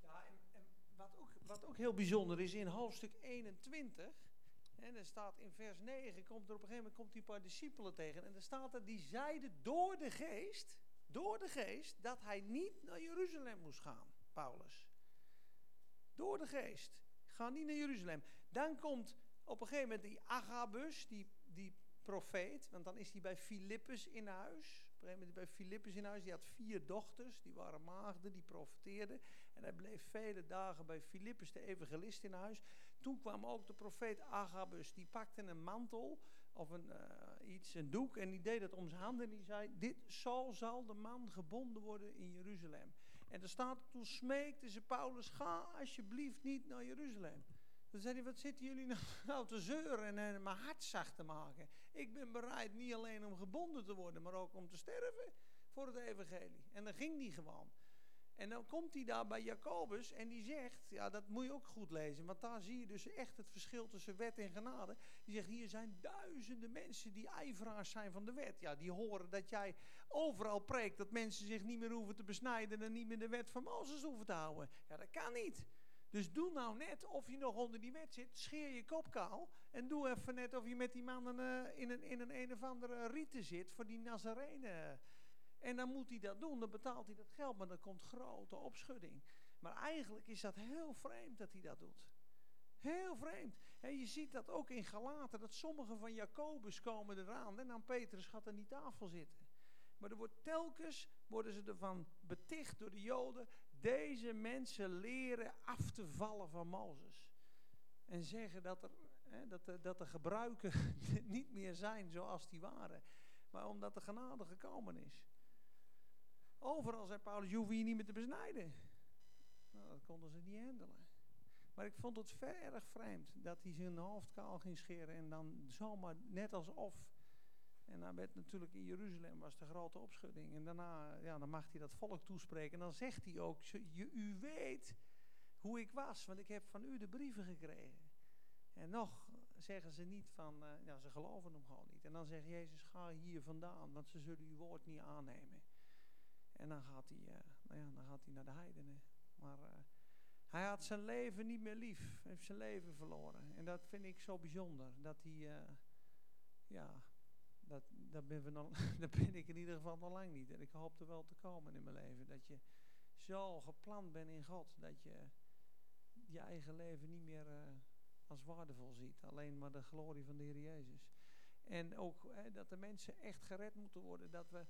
Ja, en, en wat, ook, wat ook heel bijzonder is in hoofdstuk 21. En er staat in vers 9, komt er op een gegeven moment komt een paar discipelen tegen. En er staat er, die zeiden door de geest, door de geest, dat hij niet naar Jeruzalem moest gaan, Paulus. Door de geest. Ga niet naar Jeruzalem. Dan komt op een gegeven moment die Agabus, die, die profeet, want dan is hij bij Filippus in huis. Op een gegeven moment bij Filippus in huis, die had vier dochters, die waren maagden, die profeteerden. En hij bleef vele dagen bij Filippus, de evangelist, in huis. Toen kwam ook de profeet Agabus, die pakte een mantel of een, uh, iets, een doek, en die deed het om zijn handen. En die zei, dit, zo zal de man gebonden worden in Jeruzalem. En er staat, toen smeekte ze Paulus, ga alsjeblieft niet naar Jeruzalem. Dan zei hij, wat zitten jullie nou, nou te zeuren en, en mijn hart zacht te maken? Ik ben bereid niet alleen om gebonden te worden, maar ook om te sterven voor het evangelie. En dan ging die gewoon. En dan komt hij daar bij Jacobus en die zegt, ja dat moet je ook goed lezen, want daar zie je dus echt het verschil tussen wet en genade. Die zegt, hier zijn duizenden mensen die ijveraars zijn van de wet. Ja, die horen dat jij overal preekt dat mensen zich niet meer hoeven te besnijden en niet meer de wet van Mozes hoeven te houden. Ja, dat kan niet. Dus doe nou net of je nog onder die wet zit, scheer je kop kaal en doe even net of je met die mannen uh, in, een, in een een of andere rieten zit voor die Nazarenen. En dan moet hij dat doen, dan betaalt hij dat geld, maar dan komt grote opschudding. Maar eigenlijk is dat heel vreemd dat hij dat doet. Heel vreemd. En je ziet dat ook in Galaten, dat sommige van Jacobus komen eraan en dan Petrus gaat aan die tafel zitten. Maar er wordt telkens, worden ze ervan beticht door de Joden, deze mensen leren af te vallen van Mozes. En zeggen dat, er, hè, dat, de, dat de gebruiken niet meer zijn zoals die waren. Maar omdat de genade gekomen is. Overal zei Paulus, je hoeft niet meer te besnijden. Nou, dat konden ze niet handelen. Maar ik vond het ver erg vreemd dat hij zijn hoofd kaal ging scheren en dan zomaar net alsof. En dan werd natuurlijk in Jeruzalem was de grote opschudding. En daarna ja, dan mag hij dat volk toespreken. En dan zegt hij ook, je, u weet hoe ik was, want ik heb van u de brieven gekregen. En nog zeggen ze niet van, uh, ja, ze geloven hem gewoon niet. En dan zegt Jezus, ga hier vandaan, want ze zullen uw woord niet aannemen. En dan gaat hij, uh, nou ja, dan gaat hij naar de heidenen. Maar uh, hij had zijn leven niet meer lief. heeft zijn leven verloren. En dat vind ik zo bijzonder. Dat hij, uh, ja, dat, dat, ben we dat ben ik in ieder geval nog lang niet. En ik hoop er wel te komen in mijn leven. Dat je zo gepland bent in God. Dat je je eigen leven niet meer als waardevol ziet. Alleen maar de glorie van de Heer Jezus. En ook dat de mensen echt gered moeten worden. Dat we eh,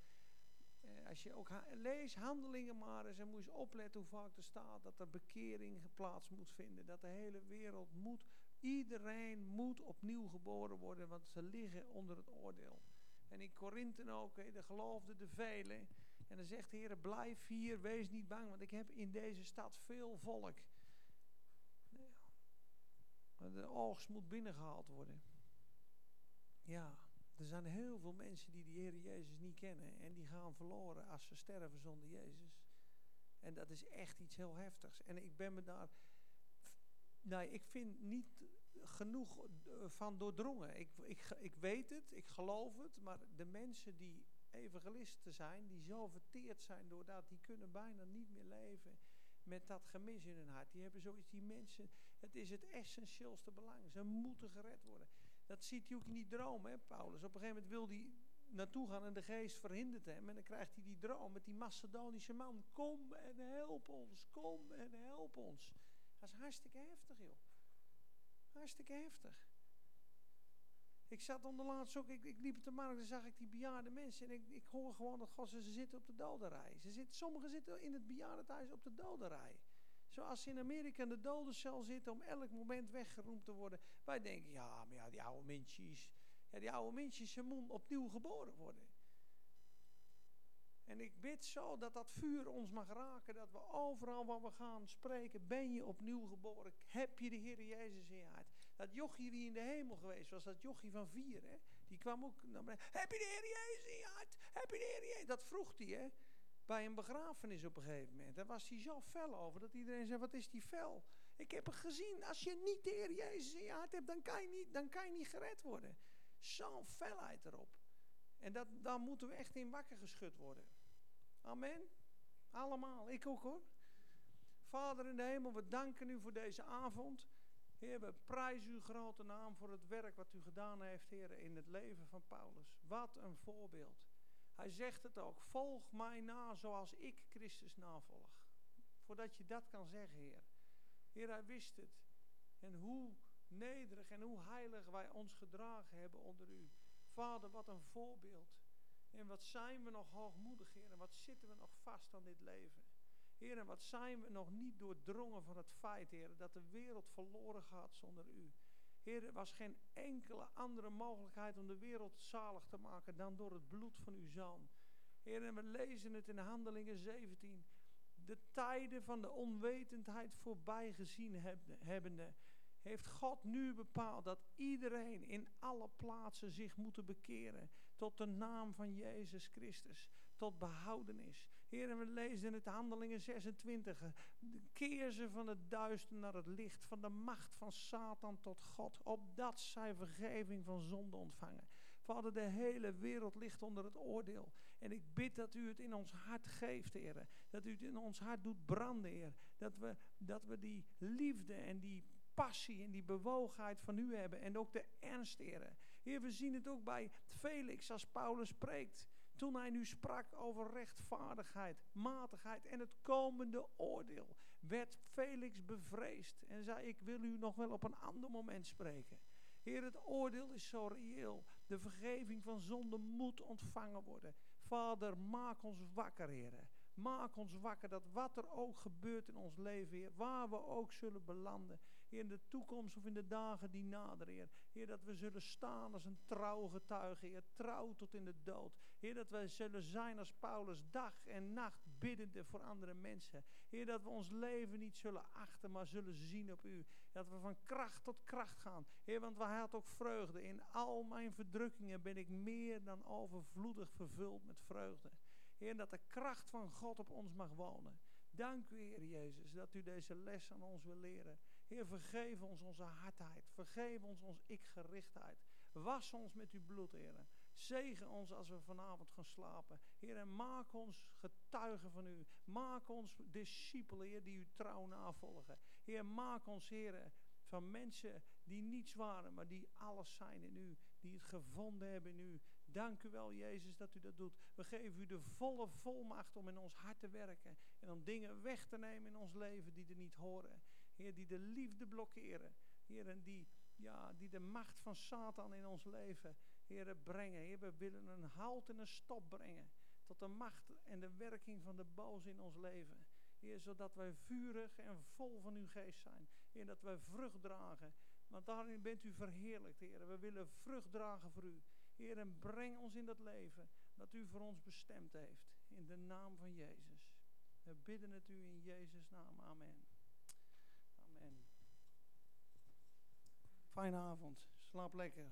als je ook ha lees handelingen maar eens en moet opletten hoe vaak er staat dat er bekering plaats moet vinden. Dat de hele wereld moet, iedereen moet opnieuw geboren worden, want ze liggen onder het oordeel. En in Korinthe ook, de geloofden de velen. En dan zegt de Heer, blijf hier, wees niet bang, want ik heb in deze stad veel volk. De oogst moet binnengehaald worden. Ja. Er zijn heel veel mensen die de Heer Jezus niet kennen. En die gaan verloren als ze sterven zonder Jezus. En dat is echt iets heel heftigs. En ik ben me daar. Nou, ik vind niet genoeg van doordrongen. Ik, ik, ik weet het, ik geloof het. Maar de mensen die evangelisten zijn, die zo verteerd zijn doordat, die kunnen bijna niet meer leven met dat gemis in hun hart. Die hebben zoiets, die mensen, het is het essentieelste belang. Ze moeten gered worden. Dat ziet hij ook in die droom, hè, Paulus. Op een gegeven moment wil hij naartoe gaan en de geest verhindert hem. En dan krijgt hij die droom met die Macedonische man. Kom en help ons, kom en help ons. Dat is hartstikke heftig, joh. Hartstikke heftig. Ik zat onderlaatst ook, ik, ik liep op de markt en zag ik die bejaarde mensen. En ik, ik hoor gewoon dat God, ze zitten op de dodenrij. Ze zitten, sommigen zitten in het bejaardentehuis op de dodenrij. Zoals in Amerika in de dodencel zitten om elk moment weggeroemd te worden. Wij denken, ja, maar ja, die oude mensjes. Ja, die oude mensjes, ze moeten opnieuw geboren worden. En ik bid zo dat dat vuur ons mag raken. Dat we overal waar we gaan spreken, ben je opnieuw geboren. Heb je de Heer Jezus in je hart. Dat jochie die in de hemel geweest was, dat jochie van vier, hè. Die kwam ook naar beneden. Heb je de Heer Jezus in je hart? Heb je de Heer Jezus? Dat vroeg hij, hè bij een begrafenis op een gegeven moment. Daar was hij zo fel over dat iedereen zei: Wat is die fel? Ik heb het gezien. Als je niet de Heer Jezus in je hart hebt, dan kan je niet, dan kan je niet gered worden. Zo'n felheid erop. En dat, daar moeten we echt in wakker geschud worden. Amen. Allemaal. Ik ook hoor. Vader in de hemel, we danken u voor deze avond. Heer, we prijzen uw grote naam voor het werk wat u gedaan heeft, Heer, in het leven van Paulus. Wat een voorbeeld. Hij zegt het ook, volg mij na zoals ik Christus navolg. Voordat je dat kan zeggen, Heer. Heer, hij wist het. En hoe nederig en hoe heilig wij ons gedragen hebben onder u. Vader, wat een voorbeeld. En wat zijn we nog hoogmoedig, Heer. En wat zitten we nog vast aan dit leven. Heer, en wat zijn we nog niet doordrongen van het feit, Heer, dat de wereld verloren gaat zonder u. Heer, er was geen enkele andere mogelijkheid om de wereld zalig te maken dan door het bloed van uw zoon. Heer, en we lezen het in Handelingen 17. de tijden van de onwetendheid voorbij gezien heb- hebbende, heeft God nu bepaald dat iedereen in alle plaatsen zich moet bekeren tot de naam van Jezus Christus, tot behoudenis. Heer, en we lezen in het Handelingen 26, eh, keer ze van het duister naar het licht, van de macht van Satan tot God, opdat zij vergeving van zonde ontvangen. Vader, de hele wereld ligt onder het oordeel. En ik bid dat u het in ons hart geeft, Heer. Dat u het in ons hart doet branden, Heer. Dat we, dat we die liefde en die passie en die bewogenheid van u hebben. En ook de ernst, Heer. Heer, we zien het ook bij Felix als Paulus spreekt. Toen hij nu sprak over rechtvaardigheid, matigheid en het komende oordeel, werd Felix bevreesd en zei: Ik wil u nog wel op een ander moment spreken. Heer, het oordeel is zo reëel. De vergeving van zonde moet ontvangen worden. Vader, maak ons wakker, Heer. Maak ons wakker dat wat er ook gebeurt in ons leven, waar we ook zullen belanden, In de toekomst of in de dagen die naderen, Heer. Dat we zullen staan als een trouwe getuige, Heer, trouw tot in de dood. Heer, dat wij zullen zijn als Paulus, dag en nacht biddende voor andere mensen. Heer, dat we ons leven niet zullen achten, maar zullen zien op U. Dat we van kracht tot kracht gaan. Heer, want wij had ook vreugde. In al mijn verdrukkingen ben ik meer dan overvloedig vervuld met vreugde. Heer, dat de kracht van God op ons mag wonen. Dank u, Heer Jezus, dat u deze les aan ons wil leren. Heer, vergeef ons onze hardheid. Vergeef ons onze ik-gerichtheid. Was ons met uw bloed, Heer. Zegen ons als we vanavond gaan slapen. Heer, en maak ons getuigen van u. Maak ons discipelen, Heer, die u trouw navolgen. Heer, maak ons, Heer, van mensen die niets waren, maar die alles zijn in u. Die het gevonden hebben in u. Dank u wel, Jezus, dat u dat doet. We geven u de volle volmacht om in ons hart te werken. En om dingen weg te nemen in ons leven die er niet horen. Heer, die de liefde blokkeren. Heer, en die, ja, die de macht van Satan in ons leven, Heer, brengen. Heer, we willen een halt en een stop brengen. Tot de macht en de werking van de boze in ons leven. Heer, zodat wij vurig en vol van uw geest zijn. Heer, dat wij vrucht dragen. Want daarin bent u verheerlijkt, Heer. We willen vrucht dragen voor u. Heer, en breng ons in dat leven dat u voor ons bestemd heeft. In de naam van Jezus. We bidden het u in Jezus' naam. Amen. Fijne avond. Slaap lekker.